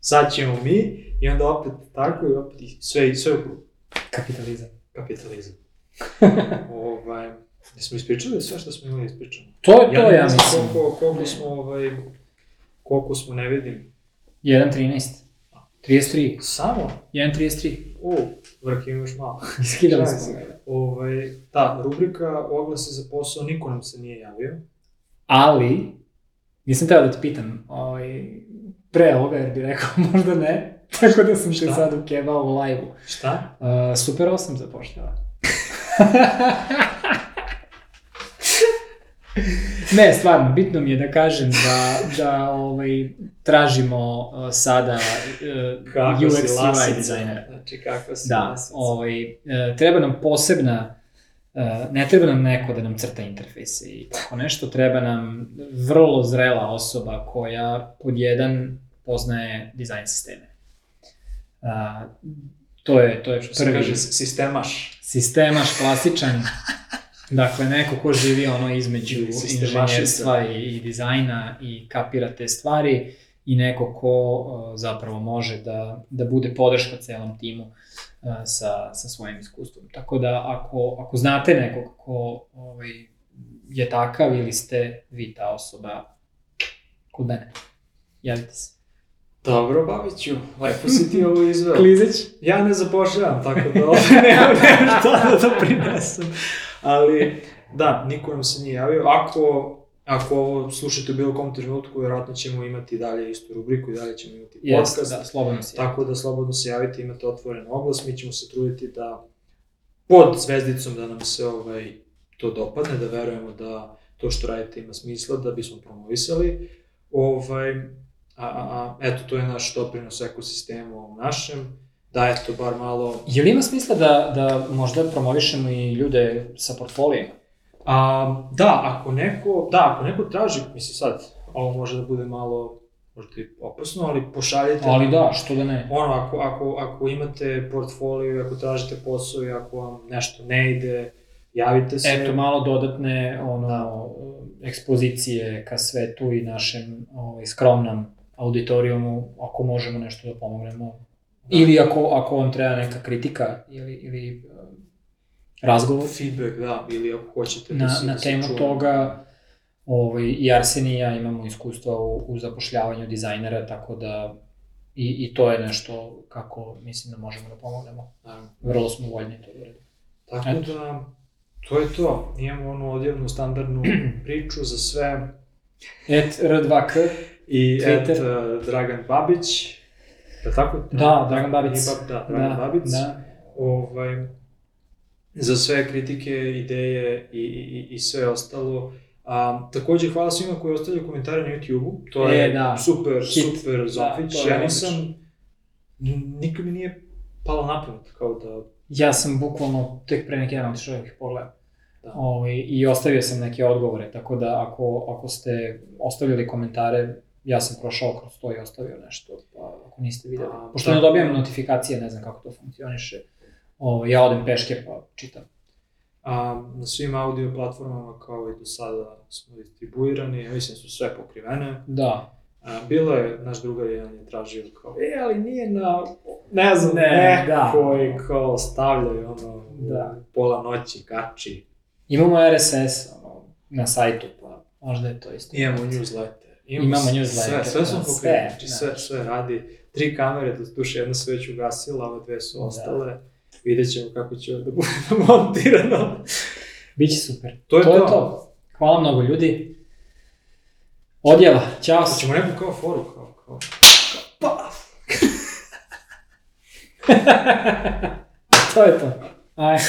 sad ćemo mi i onda opet tako i opet i sve, sve u krug. Kapitalizam. Kapitalizam. ovaj, jesmo ispričali sve što smo imali ispričano? To je to, ja, znam mislim. Koliko, koliko smo, ovaj, koliko smo ne vidim. 1.13. 33. Samo? 1.33. U, vrh ima još malo. Iskidali smo. Ovaj, da, rubrika oglasi za posao, niko nam se nije javio. Ali, nisam teo da te pitam, ovaj, pre ovoga, jer bi rekao možda ne, tako da sam te Šta? sad ukebao u live-u. Šta? Uh, Super 8 zapošljava. ne, stvarno, bitno mi je da kažem da, da ovaj, tražimo uh, sada uh, Kako UX si UI lasica. dizajnera. Znači, kako si Da, lasica. ovaj, e, treba nam posebna, e, ne treba nam neko da nam crta interfejse i tako nešto, treba nam vrlo zrela osoba koja pod jedan poznaje dizajn sisteme. A, to je, to je Što se prvi kaže, sistemaš. sistemaš klasičan, dakle neko ko živi ono između inženjerstva i, i dizajna i kapira te stvari i neko ko uh, zapravo može da, da bude podrška celom timu uh, sa, sa svojim iskustvom. Tako da ako, ako znate nekog ko ovaj, je takav ili ste vi ta osoba kod mene, javite se. Dobro, Babiću, lepo si ti ovo izveo. Klizeć? Ja ne zapošljavam, tako da ovdje nemam, nemam šta da doprinesem. Ali, da, niko nam se nije javio. Ako, ako ovo slušate u bilo kom trenutku, vjerojatno ćemo imati dalje istu rubriku i dalje ćemo imati podcast. da, slobodno si. Tako da slobodno se javite, imate otvoren oglas, mi ćemo se truditi da pod zvezdicom da nam se ovaj, to dopadne, da verujemo da to što radite ima smisla da bismo promovisali. Ovaj, a, a, a, eto, to je naš doprinos ekosistemu ovom našem, da eto, bar malo... Je li ima smisla da, da možda promovišemo i ljude sa portfolijama? A, da, ako neko, da, ako neko traži, mislim sad, ovo može da bude malo možda i opasno, ali pošaljite... Ali da, što da ne. Ono, ako, ako, ako imate portfolio, ako tražite posao i ako vam nešto ne ide, javite se. Eto, malo dodatne ono, da. ekspozicije ka svetu i našem ovaj, skromnom auditorijumu, ako možemo nešto da pomognemo. Da. Ili ako, ako vam treba neka kritika ili, ili um, razgovor. Feedback, da, ili ako hoćete da na, se Na temu čuva. toga, ovaj, i Arsen i ja imamo iskustva u, u zapošljavanju dizajnera, tako da i, i to je nešto kako mislim da možemo da pomognemo. Naravno. Vrlo smo voljni to da uradimo. Tako Eto. da, to je to. Imamo onu odjevnu standardnu priču za sve. Et R2K. I Twitter. et uh, Dragan Babić. Da tako? Da, Dragan Babić. I, da, Dragan da, Babić. Da. Ovaj, za sve kritike, ideje i, i, i sve ostalo. A, takođe, hvala svima koji ostavljaju komentare na YouTube-u. To je e, da. super, Hit. super Zofić. Da, ja nisam, nikad mi nije palo na pamet, kao da... Ja sam bukvalno tek pre neki dan otišao ih pogledao. Da. Ovi, ovaj, I ostavio sam neke odgovore, tako da ako, ako ste ostavili komentare, ja sam prošao kroz to i ostavio nešto, pa ako niste videli. A, Pošto da, ne dobijam notifikacije, ne znam kako to funkcioniše, ovo, ovaj, ja odem peške pa čitam. A, na svim audio platformama kao i do sada smo distribuirani, mislim su sve pokrivene. Da. A, bilo je, naš drugar jedan je tražio kao, e, ali nije na, ne znam, ne, da. koji kao stavljaju ono, da. pola noći, kači. Imamo RSS ono, na sajtu, pa možda je to isto. Imamo newsletter. Imamo, Imamo newsletter. Sve, sve smo da, pokriveni, znači sve, sve radi. Tri kamere, do duše jedna se već ugasila, ove dve su da. ostale. Da vidjet ćemo kako će da bude montirano. Biće super. To je to. to. Je to. Hvala mnogo ljudi. Odjela, čao. Hoćemo neku kao foru, kao, kao, pa. to je to. Ajde.